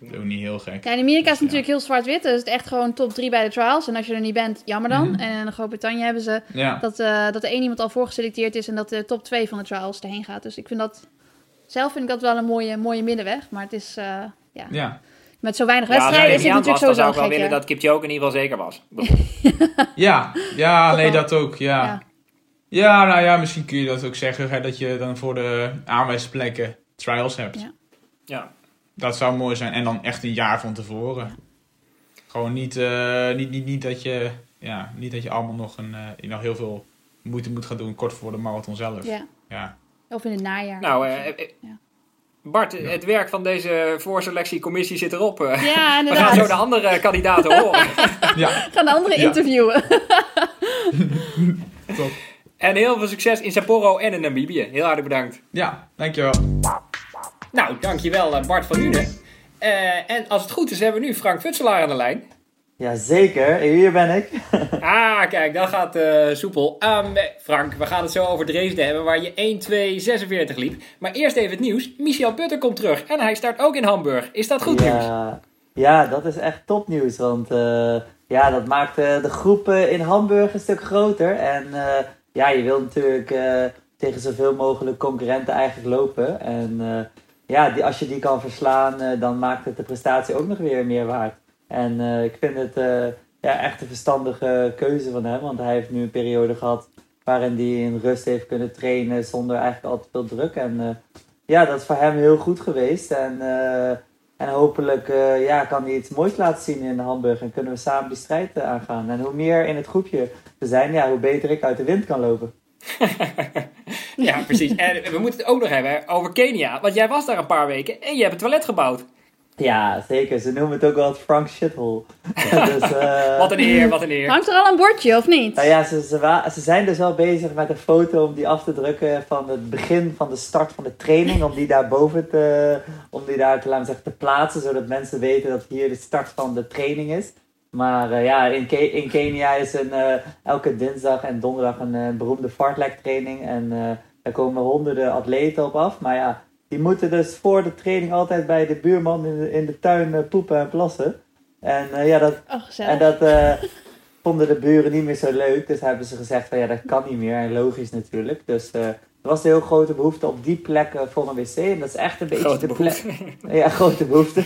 Dat is ook niet heel gek. Ja, in Amerika is het Ja. natuurlijk heel zwart-wit. Dus het is echt gewoon top 3 bij de trials. En als je er niet bent, jammer dan. Mhm. En in Groot-Brittannië hebben ze Ja, dat, eh, dat er één iemand al voorgeselecteerd is... en dat de top 2 van de trials erheen gaat. Dus ik vind dat... Zelf vind ik dat wel een mooie, mooie middenweg. Maar het is... eh, ja. ja. Met zo weinig wedstrijden is het natuurlijk dan zou sowieso ik wel gek. willen ja. dat Kipchoge in ieder geval zeker was. ja, ja nee, wel. dat ook, ja. Ja. ja. nou ja, misschien kun je dat ook zeggen, hè, dat je dan voor de aanwijsplekken trials hebt. Ja. Ja. Dat zou mooi zijn. En dan echt een jaar van tevoren. Gewoon niet, eh, niet, niet, niet, dat je, ja, niet dat je allemaal nog, een, eh, nog heel veel moeite moet gaan doen kort voor de marathon zelf. Ja. Ja. Of in het najaar. Nou, eh, eh, Ja. Bart, het werk van deze voorselectiecommissie zit erop. eh. ja, We gaan inderdaad. zo de andere kandidaten horen. ja, gaan de anderen Ja. interviewen. top. En heel veel succes in Sapporo en in Namibië. Heel hartelijk bedankt. Ja, dankjewel. Nou, dankjewel eh, Bart van Nuenen. Eh, en als het goed is, hebben we nu Frank Futselaar aan de lijn. Jazeker, hier ben ik. ah, kijk, dat gaat uh, soepel. Um, Frank, we gaan het zo over Dresden hebben, waar je 1-2-46 liep. Maar eerst even het nieuws. Michel Butter komt terug en hij start ook in Hamburg. Is dat goed ja, nieuws? Ja, dat is echt topnieuws. Want uh, ja, dat maakt uh, de groep in Hamburg een stuk groter. En ja, je wilt natuurlijk tegen zoveel mogelijk concurrenten eigenlijk lopen. En ja, die, als je die kan verslaan, dan maakt het de prestatie ook nog weer meer waard. En uh, ik vind het uh, ja, echt een verstandige keuze van hem. Want hij heeft nu een periode gehad waarin hij in rust heeft kunnen trainen zonder eigenlijk al te veel druk. En ja, dat is voor hem heel goed geweest. En, en hopelijk ja, kan hij iets moois laten zien in Hamburg. En kunnen we samen die strijd aangaan. En hoe meer in het groepje we zijn, ja, hoe beter ik uit de wind kan lopen. ja, precies. En we moeten het ook nog hebben over Kenia. Want jij was daar een paar weken en je hebt een toilet gebouwd. Ja, zeker. Ze noemen het ook wel het Frank Shithole. dus, uh... wat een eer, wat een eer. Hangt er al een bordje, of niet? Nou ja, ze, ze, ze, zijn dus wel bezig met een foto om die af te drukken van het begin van de start van de training. Om die daar boven te, om die daar te, laten zeggen, te plaatsen, zodat mensen weten dat hier de start van de training is. Maar uh, ja, in, Ke in Kenia is een, uh, elke dinsdag en donderdag een beroemde fartlek training. En daar komen honderden atleten op af. Maar ja, die moeten dus voor de training altijd bij de buurman in de, in de tuin poepen en plassen. En ja, dat, oh, en dat vonden de buren niet meer zo leuk. Dus hebben ze gezegd van ja, dat kan niet meer. En logisch natuurlijk. Dus er was een heel grote behoefte op die plek voor een wc. En dat is echt een beetje grote de plek. Ja, grote behoefte.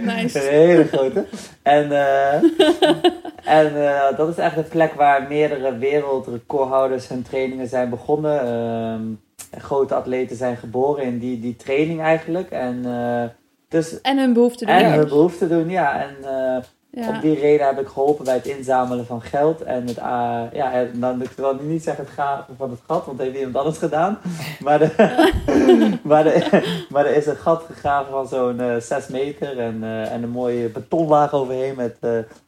nice. Een hele grote. En, en dat is echt een plek waar meerdere wereldrecordhouders hun trainingen zijn begonnen. Ehm, grote atleten zijn geboren in die, die training eigenlijk. En, uh, dus, en hun behoefte doen. En hun behoefte doen, ja. En uh, ja. op die reden heb ik geholpen bij het inzamelen van geld. En het, uh, ja, dan ik wil niet zeggen het gaven van het gat, want dat heeft iemand anders gedaan. maar, de, maar, de, maar er is een gat gegraven van zo'n 6 meter en, en een mooie betonlaag overheen met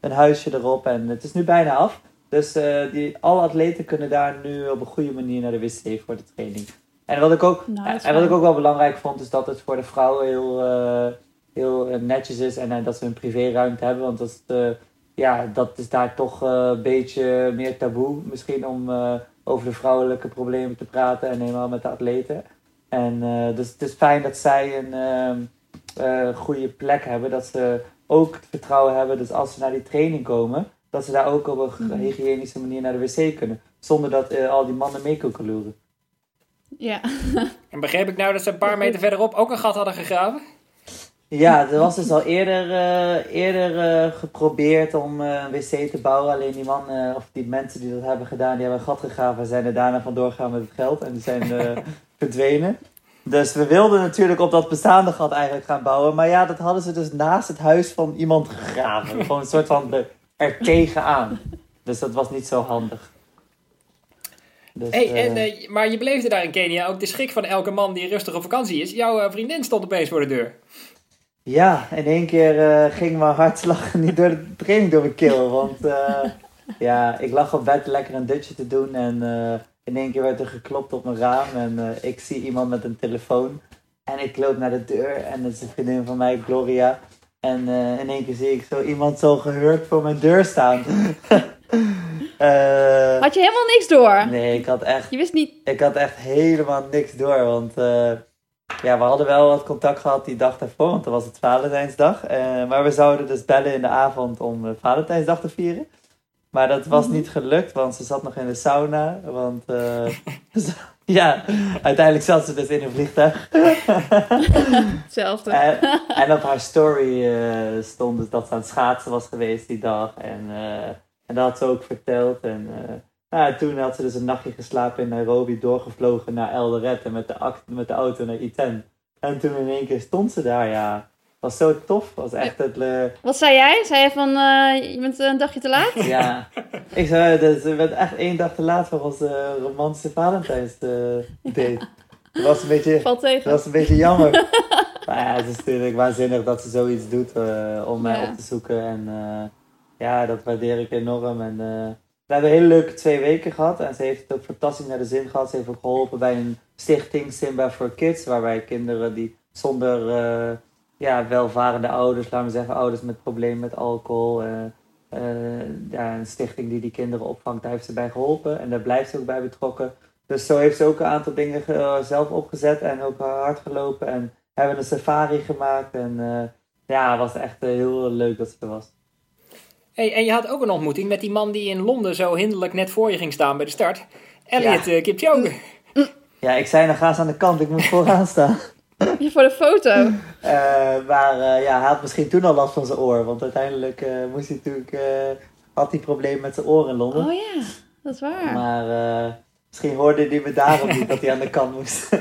een huisje erop. En het is nu bijna af. Dus die, alle atleten kunnen daar nu op een goede manier naar de wc voor de training. En wat ik ook, en wat ik ook wel belangrijk vond, is dat het voor de vrouwen heel, uh, heel eh, netjes is en uh, dat ze een privéruimte hebben. Want dat is, ja, dat is daar toch een beetje meer taboe misschien om over de vrouwelijke problemen te praten en helemaal met de atleten. En dus het is fijn dat zij een ehm, goede plek hebben, dat ze ook het vertrouwen hebben, dus als ze naar die training komen, dat ze daar ook op een mhm. hygiënische manier naar de wc kunnen. Zonder dat al die mannen mee kunnen loeren. Ja. En begreep ik nou dat ze een paar meter verderop ook een gat hadden gegraven? Ja, er was dus al eerder, uh, eerder uh, geprobeerd om uh, een wc te bouwen. Alleen die mannen, of die mensen die dat hebben gedaan, die hebben een gat gegraven en zijn er daarna vandoor gegaan met het geld. En die zijn verdwenen. Dus we wilden natuurlijk op dat bestaande gat eigenlijk gaan bouwen. Maar ja, dat hadden ze dus naast het huis van iemand gegraven. Gewoon een soort van er tegenaan. Dus dat was niet zo handig. Dus, hey, en, uh, maar je beleefde daar in Kenia ook de schrik van elke man die rustig op vakantie is. Jouw uh, vriendin stond opeens voor de deur. Ja, in één keer uh, ging mijn hartslag niet door de training door mijn keel. Want ja, ik lag op bed lekker een dutje te doen. En in één keer werd er geklopt op mijn raam. En ik zie iemand met een telefoon. En ik loop naar de deur. En dat is een vriendin van mij, Gloria. En in één keer zie ik zo iemand zo gehurkt voor mijn deur staan. Had je helemaal niks door? Nee, ik had echt... Je wist niet... Ik had echt helemaal niks door, want... Ja, we hadden wel wat contact gehad die dag daarvoor, want dan was het Valentijnsdag. Uh, maar we zouden dus bellen in de avond om Valentijnsdag te vieren. Maar dat was mhm. niet gelukt, want ze zat nog in de sauna. Want ja, uiteindelijk zat ze dus in een vliegtuig. Hetzelfde. en, en, op haar story stond dus dat ze aan het schaatsen was geweest die dag. En en dat had ze ook verteld. En nou, toen had ze dus een nachtje geslapen in Nairobi, doorgevlogen naar Eldoret en met de, met de auto naar Iten. En toen in één keer stond ze daar, ja. Was zo tof. Was echt het, uh... Wat zei jij? Zei van, uh, je bent een dagje te laat? ja. Ik zei, dus, je bent echt één dag te laat voor onze romantische Valentijns date. Dat was een beetje, Valt tegen. Dat was een beetje jammer. maar ja, het is natuurlijk waanzinnig dat ze zoiets doet om mij op te zoeken. En ja, dat waardeer ik enorm. En, we hebben hele leuke twee weken gehad. En ze heeft het ook fantastisch naar de zin gehad. Ze heeft ook geholpen bij een stichting Simba for Kids. Waarbij kinderen die zonder, uh, ja, welvarende ouders, laten we zeggen, ouders met problemen met alcohol. ja, een stichting die die kinderen opvangt, daar heeft ze bij geholpen. En daar blijft ze ook bij betrokken. Dus zo heeft ze ook een aantal dingen zelf opgezet en ook hard gelopen. En hebben een safari gemaakt. En ja, het was echt heel leuk dat ze er was. Hey, en je had ook een ontmoeting met die man die in Londen zo hinderlijk net voor je ging staan bij de start. Elliot ja. Kipchoge. Ja, ik zei nog ga eens aan de kant, ik moet vooraan staan. Je voor de foto. Uh, maar uh, ja, hij had misschien toen al last van zijn oor. Want uiteindelijk uh, moest hij natuurlijk, had hij problemen met zijn oor in Londen. Oh ja, dat is waar. Maar misschien hoorde hij me daarom niet dat hij aan de kant moest.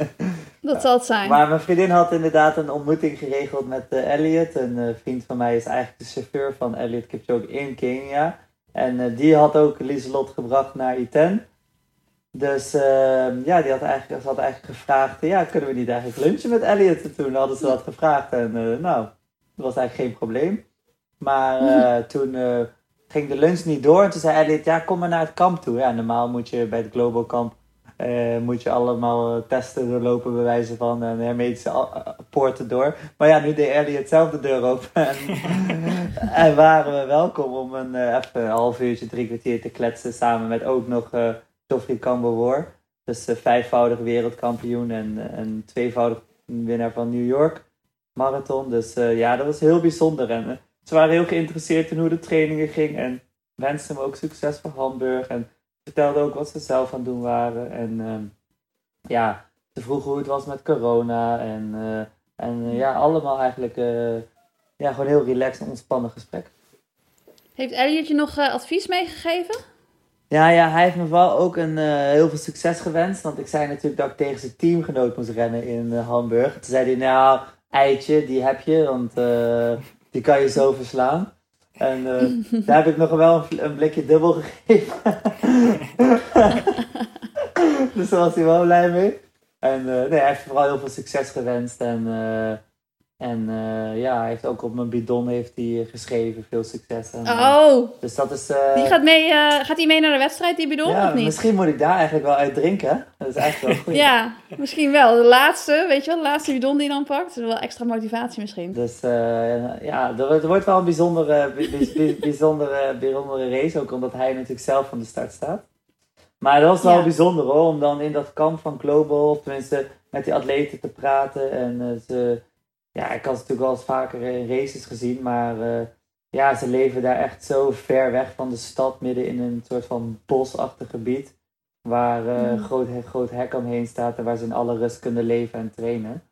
dat zal het zijn. Maar mijn vriendin had inderdaad een ontmoeting geregeld met Elliot. Een vriend van mij is eigenlijk de chauffeur van Elliot Kipchoge in Kenia. En die had ook Lieselot gebracht naar Iten. Dus uh, ja, die had eigenlijk, ze had eigenlijk gevraagd, ja, kunnen we niet eigenlijk lunchen met Elliot? toen hadden ze dat gevraagd en nou, dat was eigenlijk geen probleem. Maar toen eh, ging de lunch niet door en toen zei Elliot, ja, kom maar naar het kamp toe. Ja, normaal moet je bij het Global Camp, moet je allemaal testen doorlopen, bewijzen van en hermetische poorten door. Maar ja, nu deed Elliot zelf de deur open en, en waren we welkom om een, even een half uurtje, drie kwartier te kletsen samen met ook nog... Geoffrey Camberwoer. Dus uh, vijfvoudig wereldkampioen en, uh, en tweevoudig winnaar van New York Marathon. Dus uh, ja, dat was heel bijzonder. En ze waren heel geïnteresseerd in hoe de trainingen gingen. En wensten me ook succes voor Hamburg. En vertelden ook wat ze zelf aan het doen waren. En ehm, ja, ze vroegen hoe het was met corona. En, en ja, allemaal eigenlijk ja, gewoon heel relaxed en ontspannen gesprek. Heeft Elliot je nog advies meegegeven? Ja, ja, hij heeft me wel ook een, uh, heel veel succes gewenst. Want ik zei natuurlijk dat ik tegen zijn teamgenoot moest rennen in uh, Hamburg. Toen zei hij, nou, eitje, die heb je, want uh, die kan je zo verslaan. En daar heb ik nog wel een, een blikje dubbel gegeven. dus daar was hij wel blij mee. En nee, hij heeft vooral heel veel succes gewenst. En en uh, ja, hij heeft ook op mijn bidon heeft hij geschreven. Veel succes. En, uh, oh. Dus dat is... Uh, die gaat, mee, gaat hij mee naar de wedstrijd, die bidon, ja, of niet? misschien moet ik daar eigenlijk wel uit drinken. Dat is eigenlijk wel goed. ja, misschien wel. De laatste, weet je wel, de laatste bidon die je dan pakt. Dat is wel extra motivatie misschien. Dus ja, er, wordt wel een bijzondere, bijzondere, bijzondere race. Ook omdat hij natuurlijk zelf van de start staat. Maar dat was wel ja. bijzonder hoor. Om dan in dat kamp van Global, of tenminste met die atleten te praten. En ze ja, ik had natuurlijk wel eens vaker in races gezien, maar uh, ja, ze leven daar echt zo ver weg van de stad, midden in een soort van bosachtig gebied, waar uh, een groot, groot hek omheen staat en waar ze in alle rust kunnen leven en trainen.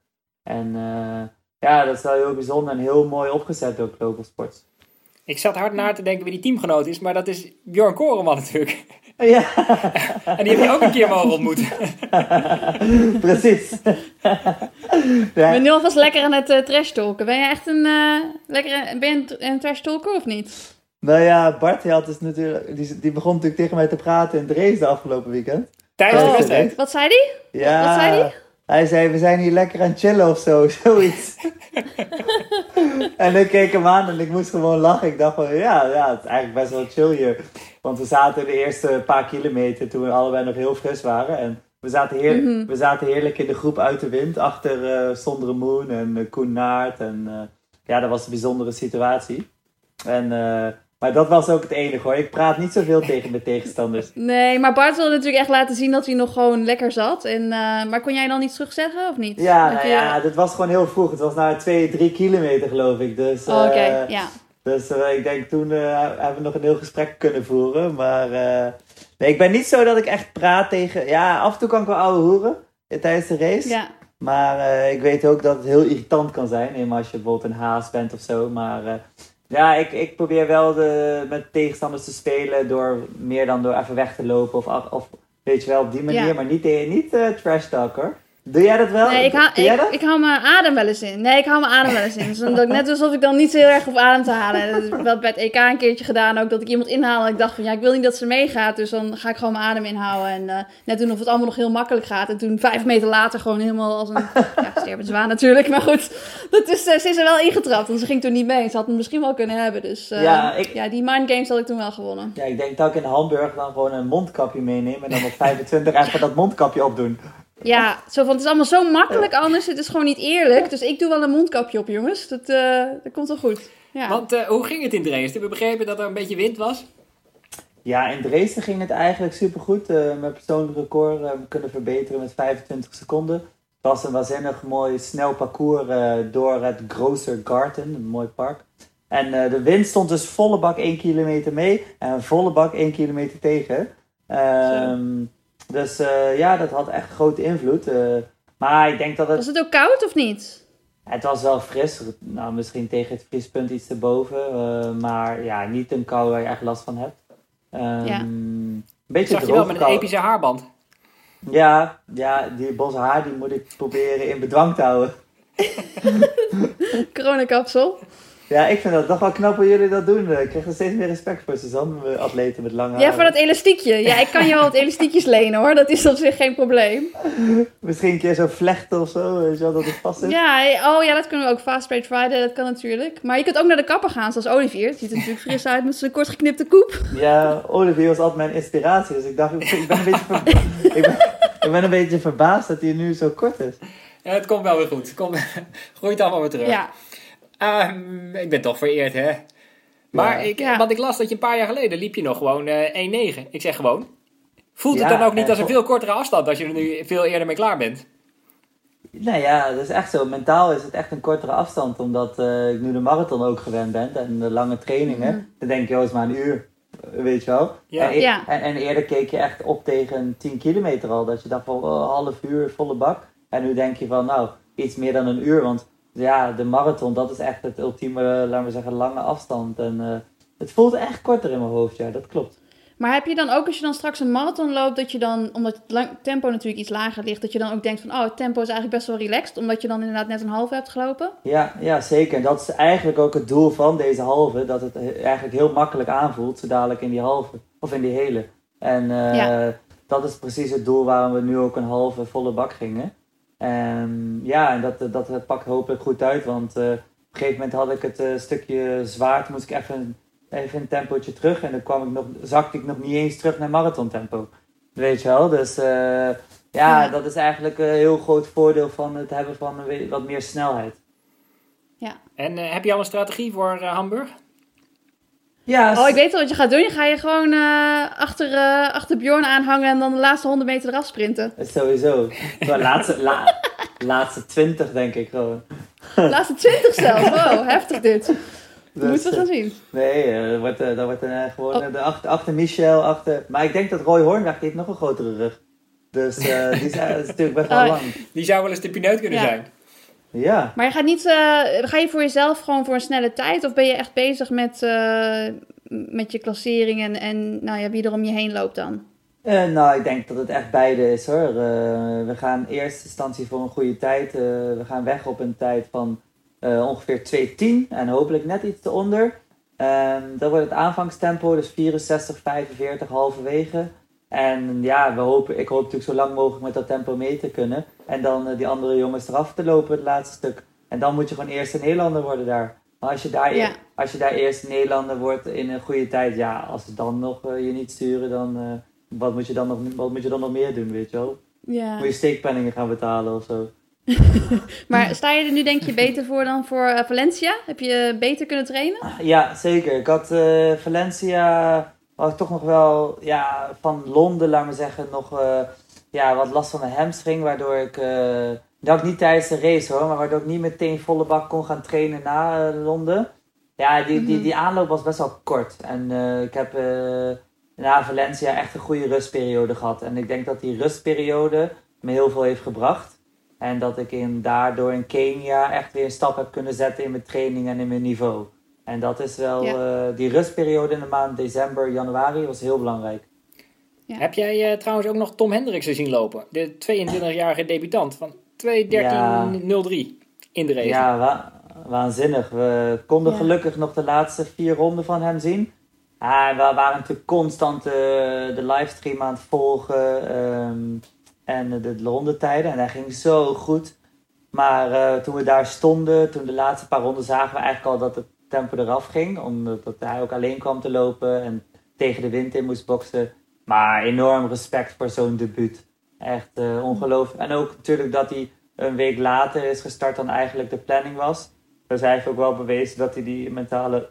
En uh, ja, dat is wel heel bijzonder en heel mooi opgezet door Global Sports. Ik zat hard na te denken wie die teamgenoot is, maar dat is Bjorn Koreman natuurlijk. Ja. en die heb je ook een keer mogen ontmoeten. Precies. Ik ben nu alvast lekker aan het uh, trash talken. Ben je echt een, uh, lekker, ben je een, een trash talker of niet? Nou ja, Bart die had dus natuurlijk, die, die begon natuurlijk tegen mij te praten in Dresden afgelopen weekend. Tijdens de wedstrijd? Wat zei hij? Ja, Wat zei hij? Hij zei, we zijn hier lekker aan het chillen of zo, zoiets. en ik keek hem aan en ik moest gewoon lachen. Ik dacht van, ja, ja, het is eigenlijk best wel chill hier. Want we zaten de eerste paar kilometer toen we allebei nog heel fris waren. En we zaten, heer, mm -hmm. we zaten heerlijk in de groep uit de wind. Achter uh, Sondre Moon en uh, Koen Naert. En uh, ja, dat was een bijzondere situatie. En maar dat was ook het enige hoor. Ik praat niet zoveel tegen de tegenstanders. Nee, maar Bart wilde natuurlijk echt laten zien dat hij nog gewoon lekker zat. En, uh, maar kon jij dan iets terugzeggen of niet? Ja, nou ja, dat was gewoon heel vroeg. Het was na 2, 3 kilometer geloof ik. Dus, oh, oké, okay. ja. Dus uh, ik denk toen hebben we nog een heel gesprek kunnen voeren. Maar nee, ik ben niet zo dat ik echt praat tegen... Ja, af en toe kan ik wel ouwe hoeren tijdens de race. Ja. Maar ik weet ook dat het heel irritant kan zijn. Als je bijvoorbeeld een haas bent of zo. Maar ja, ik, ik probeer wel de, met tegenstanders te spelen door meer dan door even weg te lopen of, of weet je wel, op die manier, ja. maar niet, niet uh, trash talk hoor. Doe jij dat wel? Nee, ik hou, ik, ik, hou mijn adem wel eens in. Nee, ik hou mijn adem wel eens in. Dus omdat, net alsof ik dan niet heel erg op adem te halen. Dat heb ik bij het EK een keertje gedaan ook. Dat ik iemand inhaal en ik dacht van ja, ik wil niet dat ze meegaat. Dus dan ga ik gewoon mijn adem inhouden. En uh, net doen of het allemaal nog heel makkelijk gaat. En toen vijf meter later gewoon helemaal als een ja, stervende natuurlijk. Maar goed, dat is, uh, ze is er wel ingetrapt. Want ze ging toen niet mee. Ze had hem misschien wel kunnen hebben. Dus uh, ja, ik, ja, die mind games had ik toen wel gewonnen. Ja, ik denk dat ik in Hamburg dan gewoon een mondkapje meeneem. En dan op 25 even dat mondkapje opdoen. Ja, zo van, het is allemaal zo makkelijk anders. Het is gewoon niet eerlijk. Dus ik doe wel een mondkapje op, jongens. Dat, uh, dat komt wel goed. Ja. Want uh, hoe ging het in Dresden? Hebben we begrepen dat er een beetje wind was? Ja, in Dresden ging het eigenlijk supergoed. Uh, mijn persoonlijk record uh, kunnen verbeteren met 25 seconden. Het was een waanzinnig mooi snel parcours uh, door het Grosser Garten, een mooi park. En de wind stond dus volle bak 1 kilometer mee en volle bak 1 kilometer tegen. Um, dus ja, dat had echt grote invloed. maar ik denk dat het... Was het ook koud of niet? Het was wel fris, nou, misschien tegen het vriespunt iets erboven. maar ja, niet een kou waar je echt last van hebt. Um, ja. Een beetje Zag je wel met een epische haarband. Ja, ja, die bos haar die moet ik proberen in bedwang te houden. Coronakapsel. Ja, ik vind dat toch wel knap hoe jullie dat doen. Ik krijg er steeds meer respect voor Suzanne, atleten met lange haar. Ja, voor dat elastiekje. Ja, ik kan je wel wat elastiekjes lenen hoor. Dat is op zich geen probleem. Misschien een keer zo vlechten of zo, weet je wel, dat het vast zit. Ja, oh ja, dat kunnen we ook. Fast Straight Friday, dat kan natuurlijk. Maar je kunt ook naar de kapper gaan, zoals Olivier. Het ziet er natuurlijk fris uit met zijn kort geknipte koep. Ja, Olivier was altijd mijn inspiratie. Dus ik dacht, ik ben een beetje, ver... ik ben, ik ben een beetje verbaasd dat hij nu zo kort is. Ja, het komt wel weer goed. Kom, groeit allemaal weer terug. Ja. Uh, ik ben toch vereerd, hè? Maar Ja. ik, Ja. want ik las dat je een paar jaar geleden liep je nog gewoon eh 1,9. Ik zeg gewoon. Voelt het Ja, dan ook niet en als een veel kortere afstand als je er nu veel eerder mee klaar bent? Nou ja, dat is echt zo. Mentaal is het echt een kortere afstand, omdat eh, ik nu de marathon ook gewend ben en de lange trainingen. Mhm. Dan denk je, oh, het is maar een uur, eh, weet je wel. Ja. En, Ja. en, en eerder keek je echt op tegen 10 kilometer al, dat je dacht van oh, half uur, volle bak. En nu denk je van, nou, iets meer dan een uur, want ja, de marathon, dat is echt het ultieme, laten we zeggen, lange afstand. En eh, het voelt echt korter in mijn hoofd, ja, dat klopt. Maar heb je dan ook, als je dan straks een marathon loopt, dat je dan, omdat het lang- tempo natuurlijk iets lager ligt, dat je dan ook denkt van, oh, het tempo is eigenlijk best wel relaxed, omdat je dan inderdaad net een halve hebt gelopen? Ja, ja, zeker. En dat is eigenlijk ook het doel van deze halve. Dat het he- eigenlijk heel makkelijk aanvoelt, zo dadelijk in die halve. Of in die hele. En eh, Ja. dat is precies het doel waarom we nu ook een halve volle bak gingen. En ja, en dat, dat, dat pakt hopelijk goed uit. Want eh, op een gegeven moment had ik het eh, stukje zwaard, moest ik even, even een tempootje terug. En dan kwam ik nog, zakte ik nog niet eens terug naar marathontempo. Weet je wel? Dus eh, ja, Ja. dat is eigenlijk een heel groot voordeel van het hebben van wat meer snelheid. En eh, heb je al een strategie voor eh, Hamburg? Ja, Oh, ik weet al wat je gaat doen. Je ga je gewoon eh, achter, eh, achter Bjorn aanhangen en dan de laatste 100 meter eraf sprinten. Sowieso. De laatste, la, laatste 20 denk ik gewoon. De laatste 20 zelfs. Wow, heftig dit. Dat Dus, moeten we eh, gaan zien. Nee, eh, dat wordt, eh, dat wordt eh, gewoon Oh. eh, de achter, achter Michel, achter... Maar ik denk dat Roy Hornweg, die heeft nog een grotere rug. Dus eh, die is, eh, is natuurlijk best wel Oh. lang. Die zou wel eens de pineut kunnen Ja. zijn. Ja. Maar je gaat niet, eh, ga je voor jezelf gewoon voor een snelle tijd? Of ben je echt bezig met, eh, met je klassering en, en nou ja, wie er om je heen loopt dan? Eh, nou, ik denk dat het echt beide is hoor. We gaan in eerste instantie voor een goede tijd. We gaan weg op een tijd van ongeveer 2.10 en hopelijk net iets eronder. Ehm dat wordt het aanvangstempo, dus 64, 45 halverwege. En ja, we hopen, ik hoop natuurlijk zo lang mogelijk met dat tempo mee te kunnen. En dan eh, die andere jongens eraf te lopen, het laatste stuk. En dan moet je gewoon eerste Nederlander worden daar. Maar als je daar, Ja. als je daar eerste Nederlander wordt in een goede tijd, ja, als ze dan nog eh, je niet sturen, dan eh, wat, moet je dan nog, wat moet je dan nog meer doen, weet je wel? Ja. Moet je steekpenningen gaan betalen of zo? Maar sta je er nu denk je beter voor dan voor Valencia? Heb je beter kunnen trainen? Ja, zeker. Ik had Valencia, had ik toch nog wel, ja, van Londen, laat maar zeggen, nog eh, ja, wat last van mijn hamstring, waardoor ik, dat ik niet tijdens de race hoor, maar waardoor ik niet meteen volle bak kon gaan trainen na eh, Londen. Ja, die, die, Mhm. die aanloop was best wel kort. En ik heb na Valencia echt een goede rustperiode gehad. En ik denk dat die rustperiode me heel veel heeft gebracht. En dat ik in, daardoor in Kenia echt weer een stap heb kunnen zetten in mijn training en in mijn niveau. En dat is wel, Ja. eh, die rustperiode in de maand december, januari was heel belangrijk. Ja. Heb jij eh, trouwens ook nog Tom Hendriksen zien lopen? De 22-jarige debutant van 2.13.03 in de race. Ja, wa- waanzinnig. We konden Ja. gelukkig nog de laatste vier ronden van hem zien. Ah, we waren natuurlijk constant eh, de livestream aan het volgen ehm, en de, de rondetijden. En hij ging zo goed. Maar eh, toen we daar stonden, toen de laatste paar ronden, zagen we eigenlijk al dat het tempo eraf ging. Omdat dat hij ook alleen kwam te lopen en tegen de wind in moest boksen. Maar enorm respect voor zo'n debuut. Echt uh, ongelooflijk. En ook natuurlijk dat hij een week later is gestart dan eigenlijk de planning was. Dus hij heeft ook wel bewezen dat hij die mentale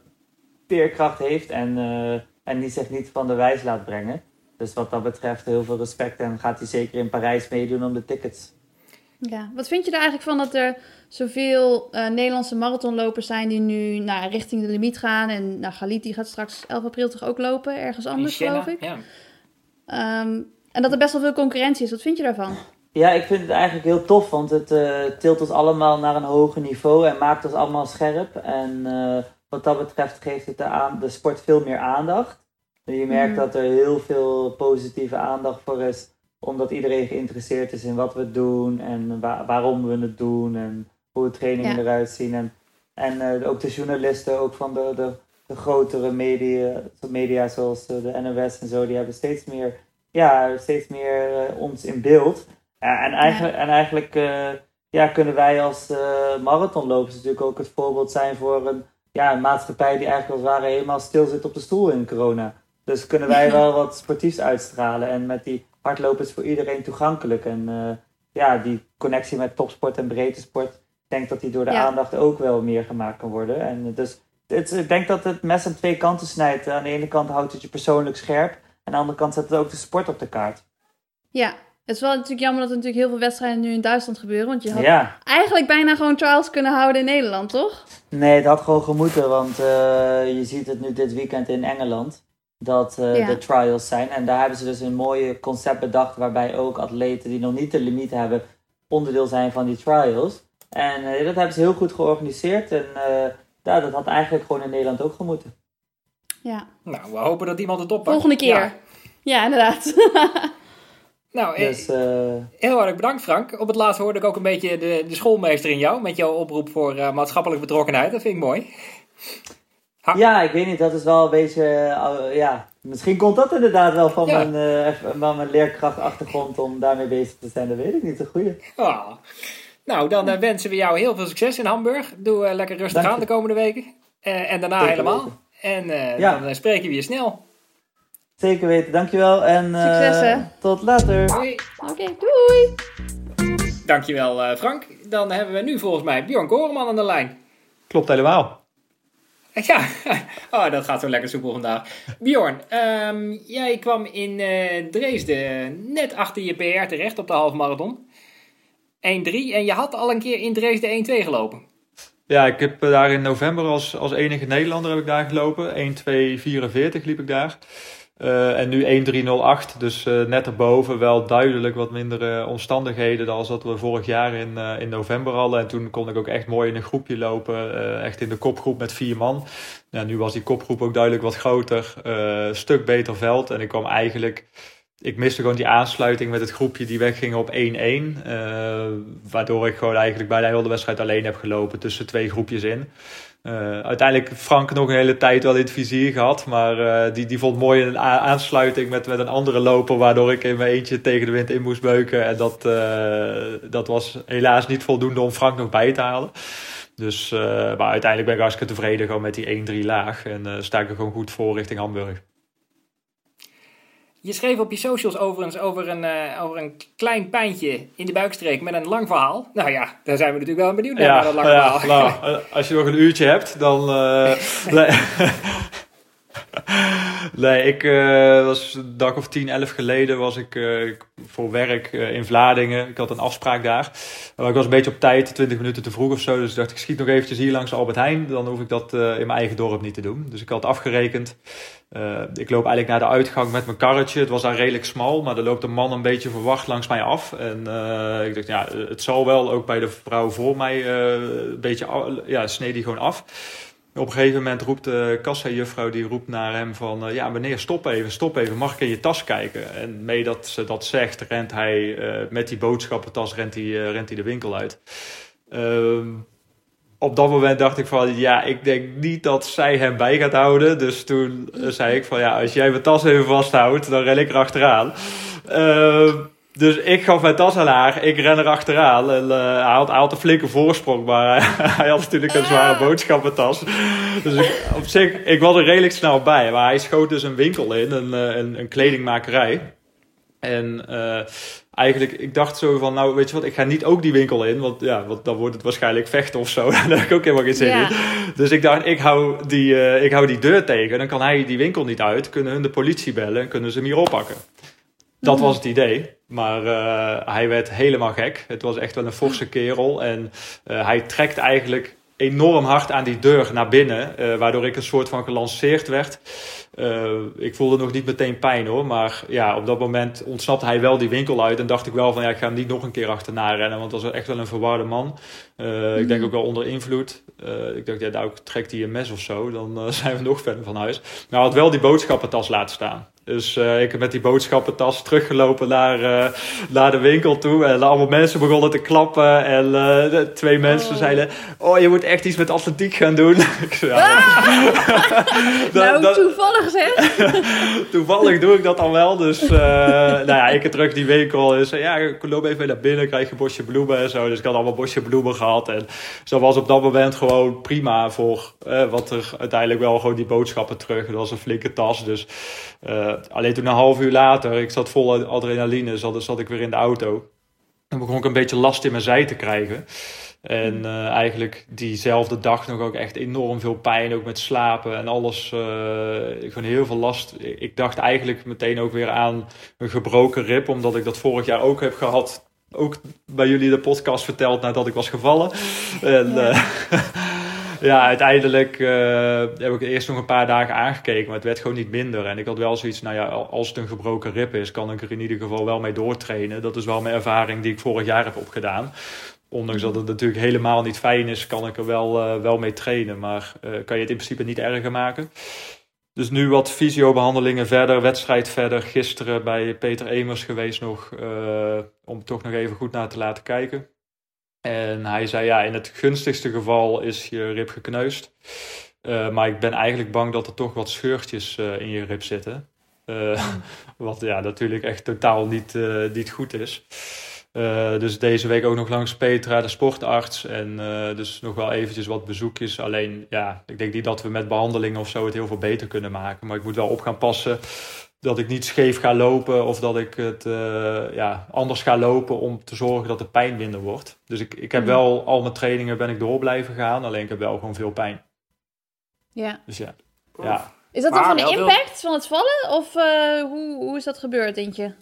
veerkracht heeft en, uh, en die zich niet van de wijs laat brengen. Dus wat dat betreft heel veel respect en gaat hij zeker in Parijs meedoen om de tickets. Ja, wat vind je er eigenlijk van dat er zoveel uh, Nederlandse marathonlopers zijn die nu nou, richting de limiet gaan? En nou, Galit die gaat straks 11 april toch ook lopen, ergens anders geloof ik. Ja. Um, en dat er best wel veel concurrentie is. Wat vind je daarvan? Ja, ik vind het eigenlijk heel tof, want het uh, tilt ons allemaal naar een hoger niveau en maakt ons allemaal scherp. En uh, wat dat betreft geeft het de, aan, de sport veel meer aandacht. Je merkt mm. dat er heel veel positieve aandacht voor is, omdat iedereen geïnteresseerd is in wat we doen en waarom we het doen en hoe de trainingen eruit zien. En, en uh, ook de journalisten, ook van de, de, de grotere media, media zoals de NOS en zo, die hebben steeds meer ja, steeds meer uh, ons in beeld. Uh, en eigenlijk, en eigenlijk ja, kunnen wij als marathonlopers natuurlijk ook het voorbeeld zijn voor een, ja, een maatschappij die eigenlijk als het ware helemaal stil zit op de stoel in corona. Dus kunnen wij wel wat sportiefs uitstralen en met die hardlopers voor iedereen toegankelijk. En ja, die connectie met topsport en breedte sport, ik denk dat die door de aandacht ook wel meer gemaakt kan worden. En dus het, ik denk dat het mes aan twee kanten snijdt. Aan de ene kant houdt het je persoonlijk scherp aan de andere kant zet het ook de sport op de kaart. Ja, het is wel natuurlijk jammer dat er natuurlijk heel veel wedstrijden nu in Duitsland gebeuren. Want je had eigenlijk bijna gewoon trials kunnen houden in Nederland, toch? Nee, het had gewoon gemoeten. Want uh, je ziet het nu dit weekend in Engeland. Dat uh, de trials zijn. En daar hebben ze dus een mooie concept bedacht. Waarbij ook atleten die nog niet de limiet hebben. onderdeel zijn van die trials. En uh, dat hebben ze heel goed georganiseerd. En ja, dat had eigenlijk gewoon in Nederland ook gemoeten. Ja. Nou, we hopen dat iemand het oppakt. Volgende keer. Ja, inderdaad. nou, dus, uh... heel hartelijk bedankt Frank. Op het laatst hoorde ik ook een beetje de, de schoolmeester in jou. Met jouw oproep voor uh, maatschappelijke betrokkenheid. Dat vind ik mooi. Ja, ik weet niet. Dat is wel een beetje... Uh, ja, misschien komt dat inderdaad wel van, mijn, van mijn leerkrachtachtergrond om daarmee bezig te zijn. Dat weet ik niet. Een goeie. Ah. Nou, dan wensen we jou heel veel succes in Hamburg. Doe lekker rustig aan de komende weken. en daarna helemaal. En uh, ja. dan spreken we je snel. Zeker weten, dankjewel. En uh, Succes hè. tot later. Oké, okay, doei. Dankjewel uh, Frank. Dan hebben we nu volgens mij Bjorn Koreman aan de lijn. Klopt helemaal. Ja, oh, dat gaat zo lekker soepel vandaag. Bjorn, um, jij kwam in uh, Dresden net achter je PR terecht op de halfmarathon. 1-3 en je had al een keer in Dresden 1-2 gelopen. Ja, ik heb eh, daar in november als, als enige Nederlander heb ik daar gelopen. 1.2.44 liep ik daar. Uh, en nu 1.308, dus uh, net erboven wel duidelijk wat mindere omstandigheden dan dat we vorig jaar in, in november hadden. En toen kon ik ook echt mooi in een groepje lopen, echt in de kopgroep met vier man. Ja, nu was die kopgroep ook duidelijk wat groter, stuk beter veld. En ik kwam eigenlijk ik miste gewoon die aansluiting met het groepje die wegging op 1-1. Uh, eh, waardoor ik gewoon eigenlijk heel de wedstrijd alleen heb gelopen tussen twee groepjes in. Uh, uiteindelijk Frank nog een hele tijd wel in het vizier gehad. Maar uh, die, die vond mooi een aansluiting met, met een andere loper. Waardoor ik in mijn eentje tegen de wind in moest beuken. En dat, dat was helaas niet voldoende om Frank nog bij te halen. Dus, maar uiteindelijk ben ik hartstikke tevreden gewoon met die 1-3 laag. En sta ik er gewoon goed voor richting Hamburg. Je schreef op je socials overigens over een, uh, over een klein pijntje in de buikstreek met een lang verhaal. Nou ja, daar zijn we natuurlijk wel benieuwd naar, ja, naar dat lange ja, verhaal. Nou, eh, als je nog een uurtje hebt, dan... Uh, nee, ik uh, was een dag of 10, 11 geleden was ik uh, voor werk uh, in Vlaardingen. Ik had een afspraak daar. Maar ik was een beetje op tijd, 20 minuten te vroeg of zo. Dus ik dacht, ik schiet nog eventjes hier langs Albert Heijn. Dan hoef ik dat in mijn eigen dorp niet te doen. Dus ik had afgerekend. ik loop eigenlijk naar de uitgang met mijn karretje. Het was daar redelijk smal, maar er loopt een man een beetje verwacht langs mij af. En ik dacht, ja, het zal wel ook bij de vrouw voor mij een beetje, ja, sneed die gewoon af. Op een gegeven moment roept de kassa-juffrouw die roept naar hem van... Uh, ja, meneer, stop even, stop even, mag ik in je tas kijken? En mee dat ze dat zegt, rent hij uh, met die boodschappentas rent hij, uh, rent hij de winkel uit. Ehm, op dat moment dacht ik van, ja, ik denk niet dat zij hem bij gaat houden. Dus toen zei ik van, ja, als jij mijn tas even vasthoudt, dan ren ik erachteraan. Ehm dus ik gaf mijn tas aan haar, ik ren er achteraan. En, uh, hij, had, hij had een flinke voorsprong, maar hij had natuurlijk een zware boodschappentas. Dus ik, op zich, ik was er redelijk snel bij. Maar hij schoot dus een winkel in, een, eh, een, een kledingmakerij. En uh, eigenlijk, ik dacht zo van, nou weet je wat, ik ga niet ook die winkel in. Want ja, want dan wordt het waarschijnlijk vechten of zo. Daar heb ik ook helemaal geen zin in. Dus ik dacht, ik hou, die, eh, ik hou die deur tegen. Dan kan hij die winkel niet uit. Kunnen hun de politie bellen en kunnen ze hem hier oppakken. Dat Mhm. was het idee. Maar eh, hij werd helemaal gek. Het was echt wel een forse kerel. En eh, hij trekt eigenlijk enorm hard aan die deur naar binnen. eh, waardoor ik een soort van gelanceerd werd. Ik voelde nog niet meteen pijn hoor. Maar ja, op dat moment ontsnapte hij wel die winkel uit. En dacht ik wel van ja, ik ga hem niet nog een keer achterna rennen. Want dat was echt wel een verwarde man. Ik denk ook wel onder invloed. Ik dacht, ja, nou trekt hij een mes of zo. Dan zijn we nog verder van huis. Maar hij had wel die boodschappentas laten staan. Dus eh, ik heb met die boodschappentas teruggelopen naar, eh, naar de winkel toe. En allemaal mensen begonnen te klappen. En eh, twee mensen Oh. zeiden: Oh, je moet echt iets met atletiek gaan doen. ik zei, ja, dat- nou, dat- toevallig zeg. Toevallig doe ik dat dan wel. Dus nou ja, ik terug die winkel. En zei, ja, ik loop even naar binnen, krijg je een bosje bloemen en zo. Dus ik had allemaal bosje bloemen gehad. En zo was op dat moment gewoon prima voor wat er uiteindelijk wel gewoon die boodschappen terug. Dat was een flinke tas. Dus alleen toen een half uur later, ik zat vol adrenaline, zat, zat ik weer in de auto. En begon ik een beetje last in mijn zij te krijgen. En eh, eigenlijk diezelfde dag nog ook echt enorm veel pijn, ook met slapen en alles. eh, gewoon heel veel last. Ik dacht eigenlijk meteen ook weer aan een gebroken rib, omdat ik dat vorig jaar ook heb gehad. Ook bij jullie de podcast verteld nadat ik was gevallen. En Ja. ja, ja uiteindelijk eh, heb ik eerst nog een paar dagen aangekeken, maar het werd gewoon niet minder. En ik had wel zoiets, nou ja, als het een gebroken rib is, kan ik er in ieder geval wel mee doortrainen. Dat is wel mijn ervaring die ik vorig jaar heb opgedaan. Ondanks dat het natuurlijk helemaal niet fijn is, kan ik er wel, eh, wel mee trainen. Maar eh, kan je het in principe niet erger maken. Dus nu wat fysiobehandelingen verder, wedstrijd verder. Gisteren bij Peter Emers geweest nog, om toch nog even goed naar te laten kijken. En hij zei, ja, in het gunstigste geval is je rib gekneusd. Eh, maar ik ben eigenlijk bang dat er toch wat scheurtjes eh, in je rib zitten. Eh, wat ja, natuurlijk echt totaal niet, niet goed is. Dus deze week ook nog langs Petra, de sportarts. En dus nog wel eventjes wat bezoekjes. Alleen, ja, ik denk niet dat we met behandelingen of zo het heel veel beter kunnen maken. Maar ik moet wel op gaan passen dat ik niet scheef ga lopen. Of dat ik het eh, ja, anders ga lopen om te zorgen dat de pijn minder wordt. Dus ik, ik heb Mhm. wel, al mijn trainingen ben ik door blijven gaan. Alleen ik heb wel gewoon veel pijn. Ja. Dus ja, ja. Is dat dan van de veel- impact van het vallen? Of eh, hoe, hoe is dat gebeurd, denk je?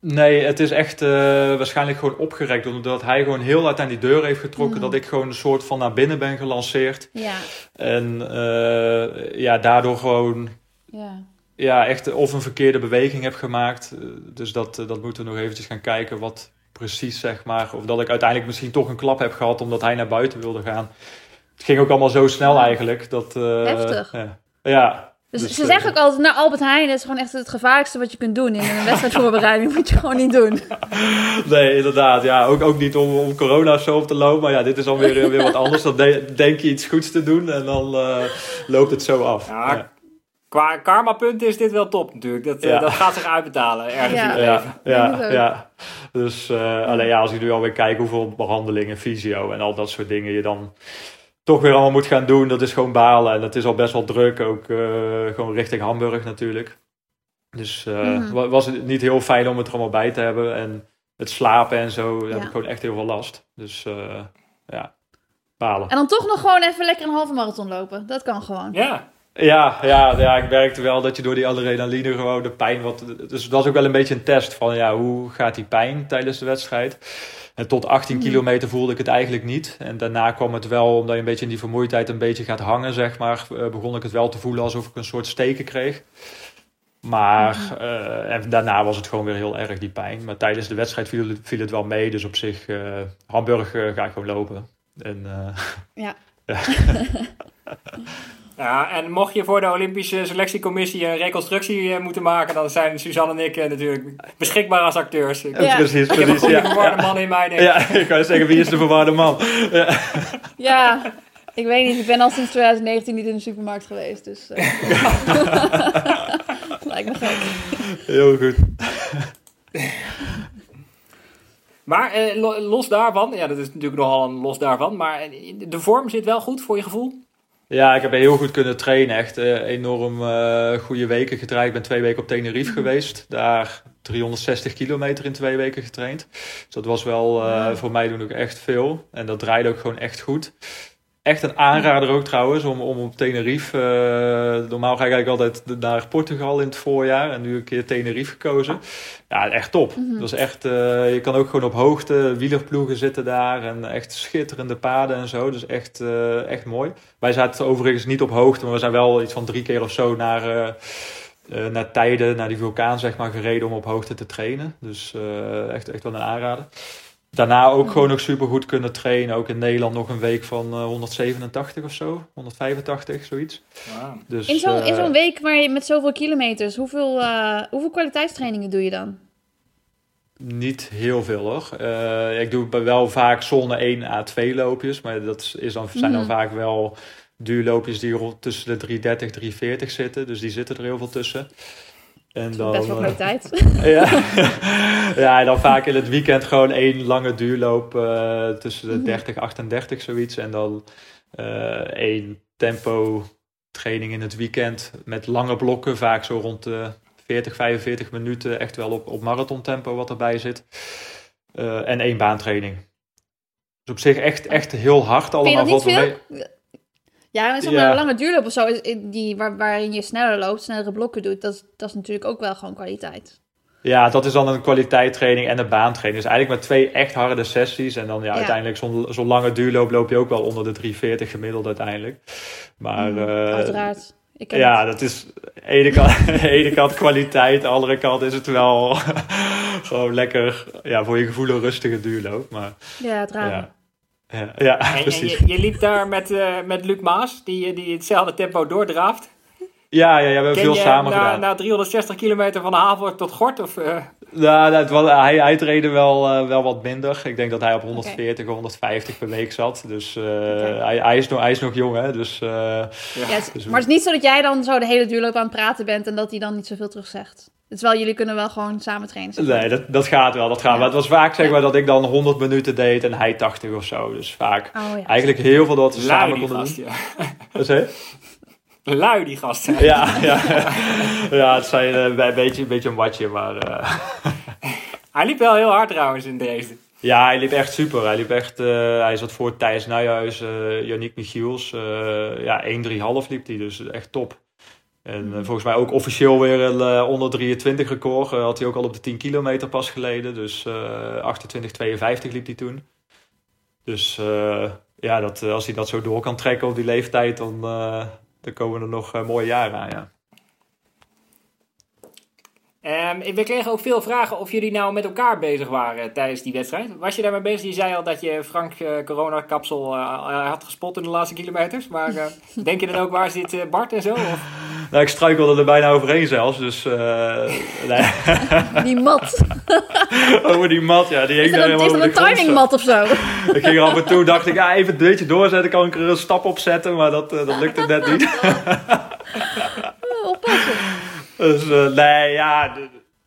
Nee, het is echt eh, waarschijnlijk gewoon opgerekt. Omdat hij gewoon heel hard aan die deur heeft getrokken. Mm. Dat ik gewoon een soort van naar binnen ben gelanceerd. Ja. En eh, ja, daardoor gewoon Ja. Ja, echt of een verkeerde beweging heb gemaakt. Eh, Dus dat, eh, dat moeten we nog eventjes gaan kijken wat precies, zeg maar. Of dat ik uiteindelijk misschien toch een klap heb gehad omdat hij naar buiten wilde gaan. Het ging ook allemaal zo snel eigenlijk. Dat, eh, Heftig. Ja. ja. Dus, Dus, ze zeggen ook altijd, nou Albert Heijn, dat is gewoon echt het gevaarlijkste wat je kunt doen. In een wedstrijdvoorbereiding moet je gewoon niet doen. Nee, inderdaad. Ja, ook, ook niet om, om corona zo op te lopen. Maar ja, dit is alweer eh, weer wat anders. Dan de- denk je iets goeds te doen en dan eh, loopt het zo af. Ja, Ja. Qua karma-punten is dit wel top natuurlijk. Dat, eh, dat gaat zich uitbetalen ergens Ja. in het leven. Ja, ja. Dus eh, alleen ja, als je nu alweer kijkt hoeveel behandelingen, fysio en al dat soort dingen je dan toch weer allemaal moet gaan doen, dat is gewoon balen. En het is al best wel druk, ook eh, gewoon richting Hamburg natuurlijk. Dus eh, Mhm. wa- was het niet heel fijn om het er allemaal bij te hebben. En het slapen en zo, daar heb ik gewoon echt heel veel last. Dus eh, ja, balen. En dan toch nog gewoon even lekker een halve marathon lopen. Dat kan gewoon. Ja. Ja, ja, ja, ik merkte wel dat je door die adrenaline gewoon de pijn wat. Dus het was ook wel een beetje een test van ja, hoe gaat die pijn tijdens de wedstrijd? En tot 18 Mhm. kilometer voelde ik het eigenlijk niet. En daarna kwam het wel, omdat je een beetje in die vermoeidheid een beetje gaat hangen, zeg maar, eh, begon ik het wel te voelen alsof ik een soort steken kreeg. Maar Mhm. eh, en daarna was het gewoon weer heel erg die pijn. Maar tijdens de wedstrijd viel, het- viel het wel mee. Dus op zich, eh Hamburg ga ik gewoon lopen. En, eh, Ja. ja, en mocht je voor de Olympische selectiecommissie een reconstructie eh, moeten maken, dan zijn Suzanne en ik eh, natuurlijk beschikbaar als acteurs. Ik, Ja. Precies, ik heb een precies. goede Ja, verwarde ja. man in mij, denk ik. Ja, ik wou zeggen, wie is de verwarde man? Ja. Ja, ik weet niet. Ik ben al sinds 2019 niet in de supermarkt geweest. Dus eh, lijkt me gek. Heel goed. Maar eh, lo- los daarvan, ja, dat is natuurlijk nogal een los daarvan, maar de vorm zit wel goed voor je gevoel? Ja, ik heb heel goed kunnen trainen. Echt eh, enorm eh, goede weken gedraaid. Ik ben twee weken op Tenerife geweest. Daar 360 kilometer in twee weken getraind. Dus dat was wel uh, voor mij doen ook echt veel. En dat draaide ook gewoon echt goed. Echt een aanrader ook trouwens om, om op Tenerife. Uh, normaal ga ik eigenlijk altijd naar Portugal in het voorjaar. En nu een keer Tenerife gekozen. Ja, echt top. Mm Dat is echt, uh, je kan ook gewoon op hoogte wielerploegen zitten daar. En echt schitterende paden en zo. Dus echt, uh, echt mooi. Wij zaten overigens niet op hoogte. Maar we zijn wel iets van drie keer of zo naar naar tijden, naar die vulkaan zeg maar, gereden om op hoogte te trainen. Dus echt, echt wel een aanrader. Daarna ook gewoon nog super goed kunnen trainen. Ook in Nederland nog een week van uh, 187 of zo. 185, zoiets. Wow. Dus, in zo'n in zo'n week waar je met zoveel kilometers, hoeveel, hoeveel kwaliteitstrainingen doe je dan? Niet heel veel hoor. ik doe wel vaak zone 1 A2 loopjes. Maar dat is dan, zijn dan mm. vaak wel duurloopjes die rond tussen de 330 340 zitten. Dus die zitten er heel veel tussen. En dan, best wel tijd. ja. ja, en dan vaak in het weekend gewoon één lange duurloop uh, tussen de 30 mhm. 38 zoiets. En dan uh, één tempo training in het weekend met lange blokken. Vaak zo rond de 40, 45 minuten. Echt wel op, op marathon tempo wat erbij zit. Uh, en één baantraining. Dus op zich echt, echt heel hard allemaal. Vind je dat niet veel? Ja, zeg maar een lange duurloop of zo, die, waar, waarin je sneller loopt, snellere blokken doet, dat, dat is natuurlijk ook wel gewoon kwaliteit. Ja, dat is dan een kwaliteitstraining en een baantraining. Dus eigenlijk met twee echt harde sessies. En dan ja, uiteindelijk zo'n zo lange duurloop loop je ook wel onder de 340 gemiddeld uiteindelijk. Maar, mm, uh, uiteraard. Ik ja, dat is ene kant, ene kant kwaliteit, de andere kant is het wel gewoon lekker ja, voor je gevoel een rustige duurloop. Maar, ja, het Ja. Ja, ja en, precies. En je, je, liep daar met, uh, met Luc Maas, die, die hetzelfde tempo doordraaft. Ja, ja, ja we hebben veel samen na, gedaan. Na 360 kilometer van de haven tot Gort? Of, uh... Nou, het was, hij, hij wel, uh, wel wat minder. Ik denk dat hij op 140 of 150 per week zat. Dus uh, okay. hij, hij, is nog, hij is nog jong, hè. Dus, ja. Ja, dus maar het is niet zo dat jij dan zo de hele duurloop aan het praten bent... en dat hij dan niet zoveel terug zegt? Terwijl jullie kunnen wel gewoon samen trainen. Nee, dat, dat gaat wel. Dat gaat. Ja. Maar het was vaak zeg maar dat ik dan 100 minuten deed en hij 80 of zo. Dus vaak oh, ja. eigenlijk heel veel dat we Lui samen konden gast, doen. Ja. Lui die gasten. Ja, ja, ja het zijn uh, een, beetje, een beetje een watje, maar... Uh... hij liep wel heel hard trouwens in deze. Ja, hij liep echt super. Hij liep echt, uh, hij zat voor Thijs Nijhuis, uh, Yannick Michiels. Uh, ja, 1-3,5 liep hij, dus echt top. En uh, volgens mij ook officieel weer een uh, onder 23 record. Uh, had hij ook al op de 10 kilometer pas geleden. Dus 28-52 liep hij toen. Dus ja, dat, als hij dat zo door kan trekken op die leeftijd, dan, dan komen er nog mooie jaren aan. Ja. Um, we kregen ook veel vragen of jullie nou met elkaar bezig waren tijdens die wedstrijd. Was je daarmee bezig? Je zei al dat je Frank uh, corona-kapsel uh, had gespot in de laatste kilometers. Maar uh, denk je dan ook waar zit Bart en zo? Of? Nou, ik struikelde er bijna overheen zelfs. Dus, nee. Die mat. over die mat, ja. Die is dat een, is dat een timingmat of zo? ik ging af en toe, dacht ik, ja, even een beetje doorzetten. Kan ik er een stap op zetten. Maar dat, dat lukte net niet. Oppassen. Dus uh, nee, ja,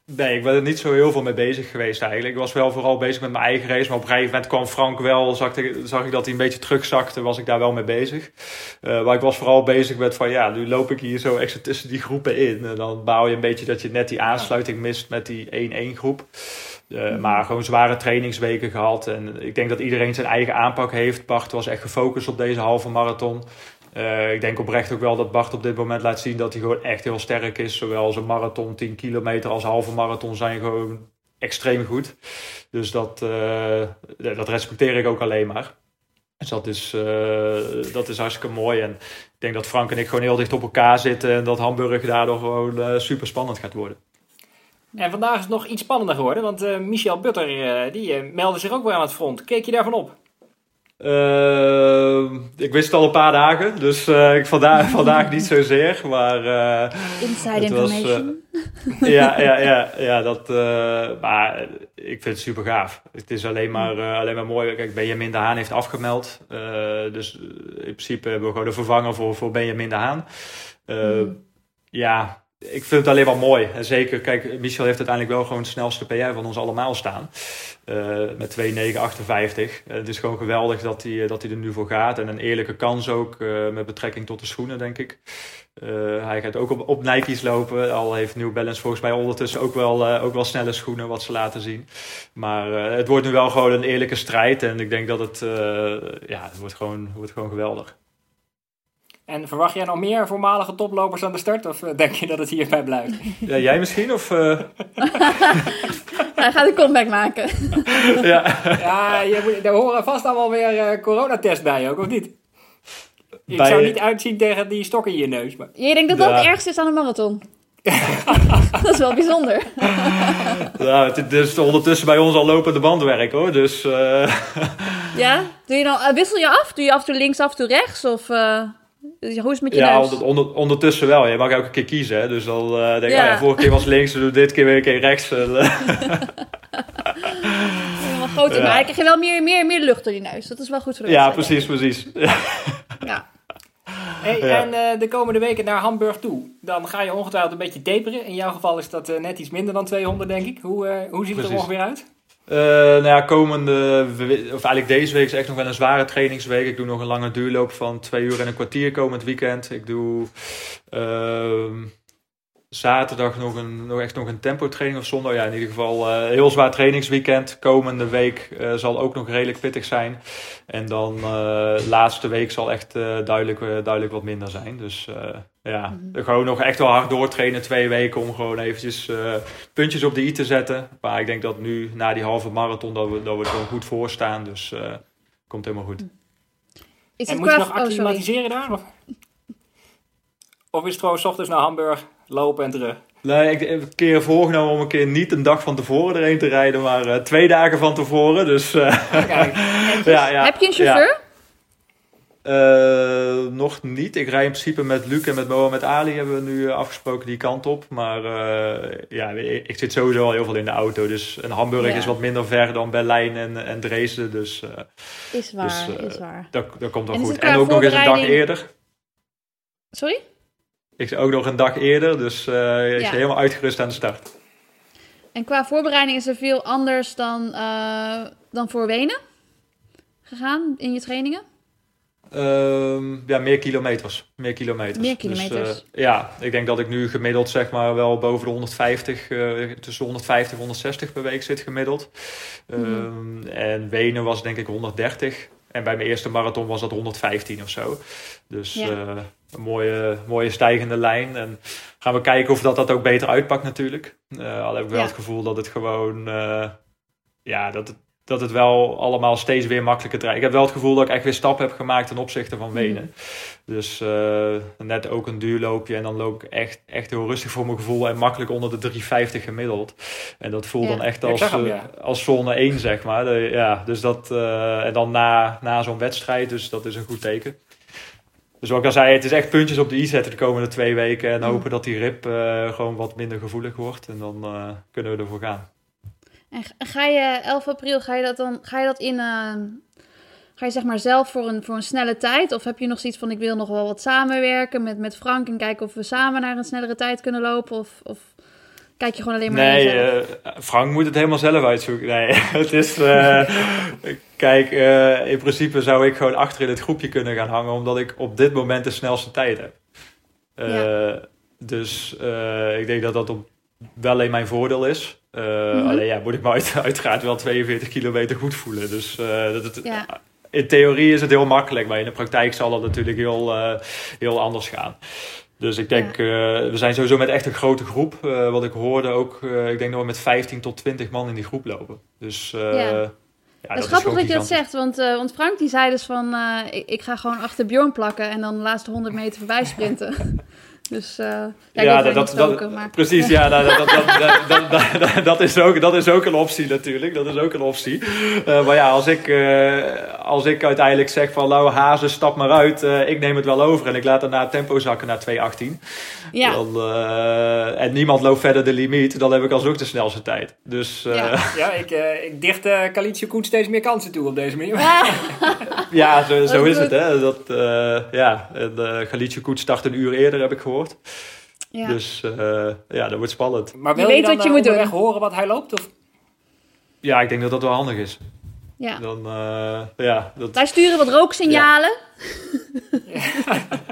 nee, ik ben er niet zo heel veel mee bezig geweest eigenlijk. Ik was wel vooral bezig met mijn eigen race. Maar op een gegeven moment kwam Frank wel, zag ik, zag ik dat hij een beetje terugzakte, was ik daar wel mee bezig. Uh, maar ik was vooral bezig met van ja, nu loop ik hier zo extra tussen die groepen in. En dan bouw je een beetje dat je net die aansluiting mist met die 1-1 groep. Uh, maar gewoon zware trainingsweken gehad. En ik denk dat iedereen zijn eigen aanpak heeft. Bart was echt gefocust op deze halve marathon. Uh, ik denk oprecht ook wel dat Bart op dit moment laat zien dat hij gewoon echt heel sterk is. Zowel zijn marathon 10 kilometer als halve marathon zijn gewoon extreem goed. Dus dat, uh, dat respecteer ik ook alleen maar. Dus dat is, uh, dat is hartstikke mooi. En ik denk dat Frank en ik gewoon heel dicht op elkaar zitten. En dat Hamburg daardoor gewoon super spannend gaat worden. En vandaag is het nog iets spannender geworden. Want Michel Butter die meldde zich ook weer aan het front. Keek je daarvan op? Uh, ik wist het al een paar dagen, dus uh, ik vandaag, vandaag niet zozeer. Maar, uh, Inside information. Was, ja, ja, ja, ja, dat, maar ik vind het super gaaf. Het is alleen maar, alleen maar mooi. Kijk, Benjamin de Haan heeft afgemeld. dus in principe hebben we gewoon de vervanger voor, voor Benjamin de Haan. Mm. Ja, ik vind het alleen maar mooi. En zeker, kijk, Michel heeft uiteindelijk wel gewoon het snelste PR van ons allemaal staan. Uh, met 2,958. Uh, het is gewoon geweldig dat hij, dat hij er nu voor gaat. En een eerlijke kans ook met betrekking tot de schoenen, denk ik. Hij gaat ook op, op Nike's lopen. Al heeft New Balance volgens mij ondertussen ook wel, ook wel snelle schoenen, wat ze laten zien. Maar het wordt nu wel gewoon een eerlijke strijd. En ik denk dat het, ja, het wordt gewoon, wordt gewoon geweldig. En verwacht jij nog meer voormalige toplopers aan de start? Of eh, denk je dat het hierbij blijft? Ja, jij misschien? Of, uh... Hij gaat een comeback maken. ja, ja je moet, er horen vast allemaal weer uh, coronatest bij ook, of niet? Ik bij... zou niet uitzien tegen die stokken in je neus. Maar... Je denkt dat dat het ergste is aan een marathon? dat is wel bijzonder. ja, het is ondertussen bij ons al lopende bandwerk hoor. Dus, uh... Ja? Doe je dan, wissel je af? Doe je af en toe links, af en toe rechts? Of, uh... Dus hoe is het met je ja, neus? onder, ondertussen wel. Je mag elke keer kiezen. Hè? Dus dan uh, denk ik, ja. Oh ja, vorige keer was links, dus dit keer weer een keer rechts. Helemaal groter. Ja. Maar hij krijg je wel meer, meer, meer lucht door je neus. Dat is wel goed voor de Ja, precies, precies. ja. Hey, En uh, de komende weken naar Hamburg toe. Dan ga je ongetwijfeld een beetje taperen. In jouw geval is dat uh, net iets minder dan 200, denk ik. Hoe, hoe ziet het er ongeveer uit? Uh, nou ja, komende, of eigenlijk deze week is echt nog wel een zware trainingsweek. Ik doe nog een lange duurloop van twee uur en een kwartier komend weekend. Ik doe uh, zaterdag nog, een, nog echt nog een tempo training of zondag. Ja, in ieder geval uh, heel zwaar trainingsweekend. Komende week uh, zal ook nog redelijk pittig zijn. En dan laatste week zal echt duidelijk, duidelijk wat minder zijn. Dus ja, mm gewoon nog echt wel hard doortrainen twee weken om gewoon eventjes puntjes op de i te zetten. Maar ik denk dat nu na die halve marathon dat we, dat we er gewoon goed voor staan. Dus komt helemaal goed. Is en moet je nog oh, acclimatiseren daar? Of? of is het gewoon s ochtends naar Hamburg lopen en terug. Nee, ik heb een keer voorgenomen om een keer niet een dag van tevoren erheen te rijden, maar uh, twee dagen van tevoren. Dus, uh, ja, ja, Heb je een chauffeur? Uh, nog niet. Ik rij in principe met Luc en met Mohamed Ali hebben we nu afgesproken die kant op. Maar ja, ik zit sowieso al heel veel in de auto. Dus een Hamburg is wat minder ver dan Berlijn en, en Dresden. Dus, is waar, dus, is waar. Dat, dat komt wel goed. En ook nog eens een dag eerder. Sorry? Ik ook nog een dag eerder, dus uh, is helemaal uitgerust aan de start. En qua voorbereiding is er veel anders dan, dan voor Wenen gegaan in je trainingen? Um, ja, meer kilometers. Meer kilometers. Meer dus, kilometers. Dus, uh, ja, ik denk dat ik nu gemiddeld zeg maar wel boven de 150, uh, tussen 150 en 160 per week zit gemiddeld. Mm um, en Wenen was denk ik 130. En bij mijn eerste marathon was dat 115 of zo. Dus ja. uh, een mooie, mooie stijgende lijn. En gaan we kijken of dat, dat ook beter uitpakt natuurlijk. Al heb ik wel het gevoel dat het gewoon... Ja, dat het, dat het wel allemaal steeds weer makkelijker draait. Ik heb wel het gevoel dat ik echt weer stappen heb gemaakt ten opzichte van Wenen. Mm. Dus uh, net ook een duurloopje en dan loop ik echt, echt heel rustig voor mijn gevoel en makkelijk onder de 350 gemiddeld. En dat voelt ja. dan echt als, hem, ja. als zone 1, zeg maar. De, ja, dus dat, uh, en dan na, na zo'n wedstrijd, dus dat is een goed teken. Dus zoals ik al zei, het is echt puntjes op de i zetten de komende twee weken. En hopen dat die rib uh, gewoon wat minder gevoelig wordt. En dan kunnen we ervoor gaan. En ga je 11 april, ga je dat dan ga je dat in. Uh, ga je zeg maar zelf voor een, voor een snelle tijd? Of heb je nog zoiets van: ik wil nog wel wat samenwerken met, met Frank en kijken of we samen naar een snellere tijd kunnen lopen? Of, of kijk je gewoon alleen maar nee, naar? Uh, Frank moet het helemaal zelf uitzoeken. Nee, het is. Uh, kijk, uh, in principe zou ik gewoon achter in het groepje kunnen gaan hangen, omdat ik op dit moment de snelste tijd heb. Ja. Dus ik denk dat dat op wel alleen mijn voordeel is. Uh, mm-hmm. Alleen ja, moet ik me uit, uiteraard wel 42 kilometer goed voelen. Dus uh, dat het, ja. in theorie is het heel makkelijk, maar in de praktijk zal dat natuurlijk heel, uh, heel anders gaan. Dus ik denk, ja. we zijn sowieso met echt een grote groep. wat ik hoorde ook, ik denk dat we met 15 tot 20 man in die groep lopen. Dus ja. Ja, dat, is grappig dat je dat zegt, want, uh, want Frank die zei dus van, uh, ik, ik, ga gewoon achter Bjorn plakken en dan de laatste 100 meter voorbij sprinten. Dus uh, ja, ja dat, dat, stoken, maar... precies, ja, dat, dat, dat, is ook, dat is ook een optie natuurlijk. Dat is ook een optie. Uh, maar ja, als ik, uh, als ik uiteindelijk zeg van Lauwe Hazen, stap maar uit, ik neem het wel over en ik laat daarna het tempo zakken naar 2.18. Ja. Dan, en niemand loopt verder de limiet, dan heb ik alsnog de snelste tijd. Dus, ja. ja, ik, ik dicht uh, Kalietje Koen steeds meer kansen toe op deze manier. ja, zo, zo is het. Hè. Dat, ja, en, Galietje start een uur eerder, heb ik gehoord. Ja. Dus eh, ja, dat wordt spannend. Maar wil Je je, weet dan wat je eh, moet doen. horen wat hij loopt? Of? Ja, ik denk dat dat wel handig is. ja. Dan, eh, ja, dat, Wij sturen wat rooksignalen.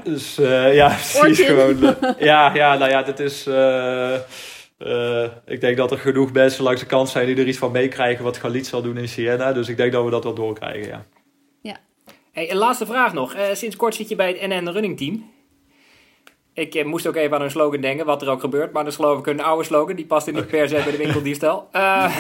Dus eh, ja, precies gewoon. ja, ja, nou ja, dit is. eh, eh, ik denk dat er genoeg mensen langs de kant zijn die er iets van meekrijgen wat Galit zal doen in Siena. Dus ik denk dat we dat wel doorkrijgen, ja. Hey, een laatste vraag nog. Eh, sinds kort zit je bij het NN Running Team. Ik eh, moest ook even aan een slogan denken, wat er ook gebeurt. Maar dat is geloof ik een oude slogan. Die past niet per se bij de winkeldiefstal. Eh,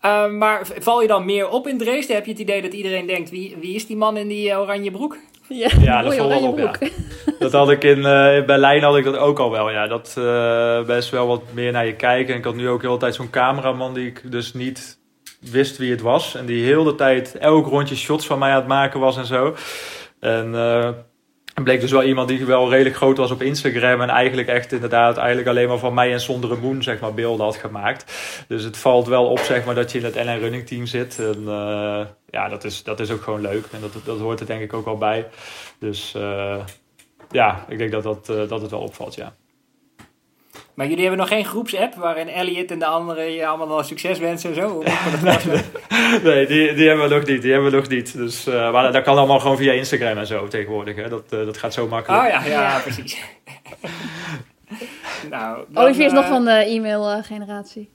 eh, maar val je dan meer op in Dresden? Heb je het idee dat iedereen denkt, wie, wie is die man in die oranje broek? Ja, Ja, dat valt wel oranje op, broek. Dat had ik in, eh, in Berlijn had ik dat ook al wel, ja. Dat eh, best wel wat meer naar je kijken. En ik had nu ook heel de tijd zo'n cameraman die ik dus niet wist wie het was. En die heel de tijd elk rondje shots van mij aan het maken was en zo. En het bleek dus wel iemand die wel redelijk groot was op Instagram. En eigenlijk echt inderdaad eigenlijk alleen maar van mij en Sondere Moon zeg maar, beelden had gemaakt. Dus het valt wel op zeg maar, dat je in het NN Running Team zit. En eh, ja, dat is, dat is ook gewoon leuk. En dat, dat hoort er denk ik ook wel bij. Dus eh, ja, ik denk dat, dat, eh, dat het wel opvalt, ja. Maar jullie hebben nog geen groepsapp waarin Elliot en de anderen je allemaal wel succes wensen en zo? Nee, die, die hebben we nog niet. Die hebben we nog niet. Dus, eh, maar dat kan allemaal gewoon via Instagram en zo tegenwoordig. Hè. Dat, eh, dat gaat zo makkelijk. Oh ja, ja, Ja. precies. nou, dan, Olivier is nog eh, van de e-mail-generatie.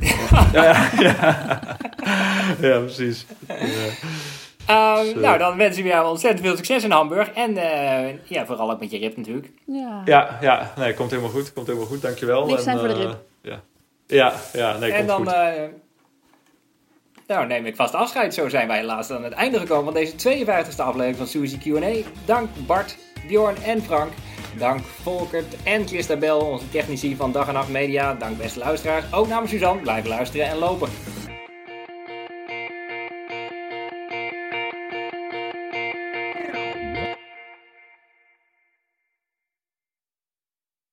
Ja, ja, ja. ja precies. Ja. Ehm, nou, dan wensen we jou ontzettend veel succes in Hamburg. En eh, ja, vooral ook met je rib natuurlijk. Ja. Ja, ja, nee, komt helemaal goed. Komt helemaal goed, dankjewel. Niks zijn voor de eh, rib. Ja, ja, ja nee, en komt dan goed. eh, nou, neem ik vast afscheid. Zo zijn wij helaas aan het einde gekomen van deze 52e aflevering van Suzy Q&A. Dank Bart, Bjorn en Frank. Dank Volkert en Christabel, onze technici van Dag en Nacht Media. Dank beste luisteraars. Ook namens Suzanne. Blijf luisteren en lopen.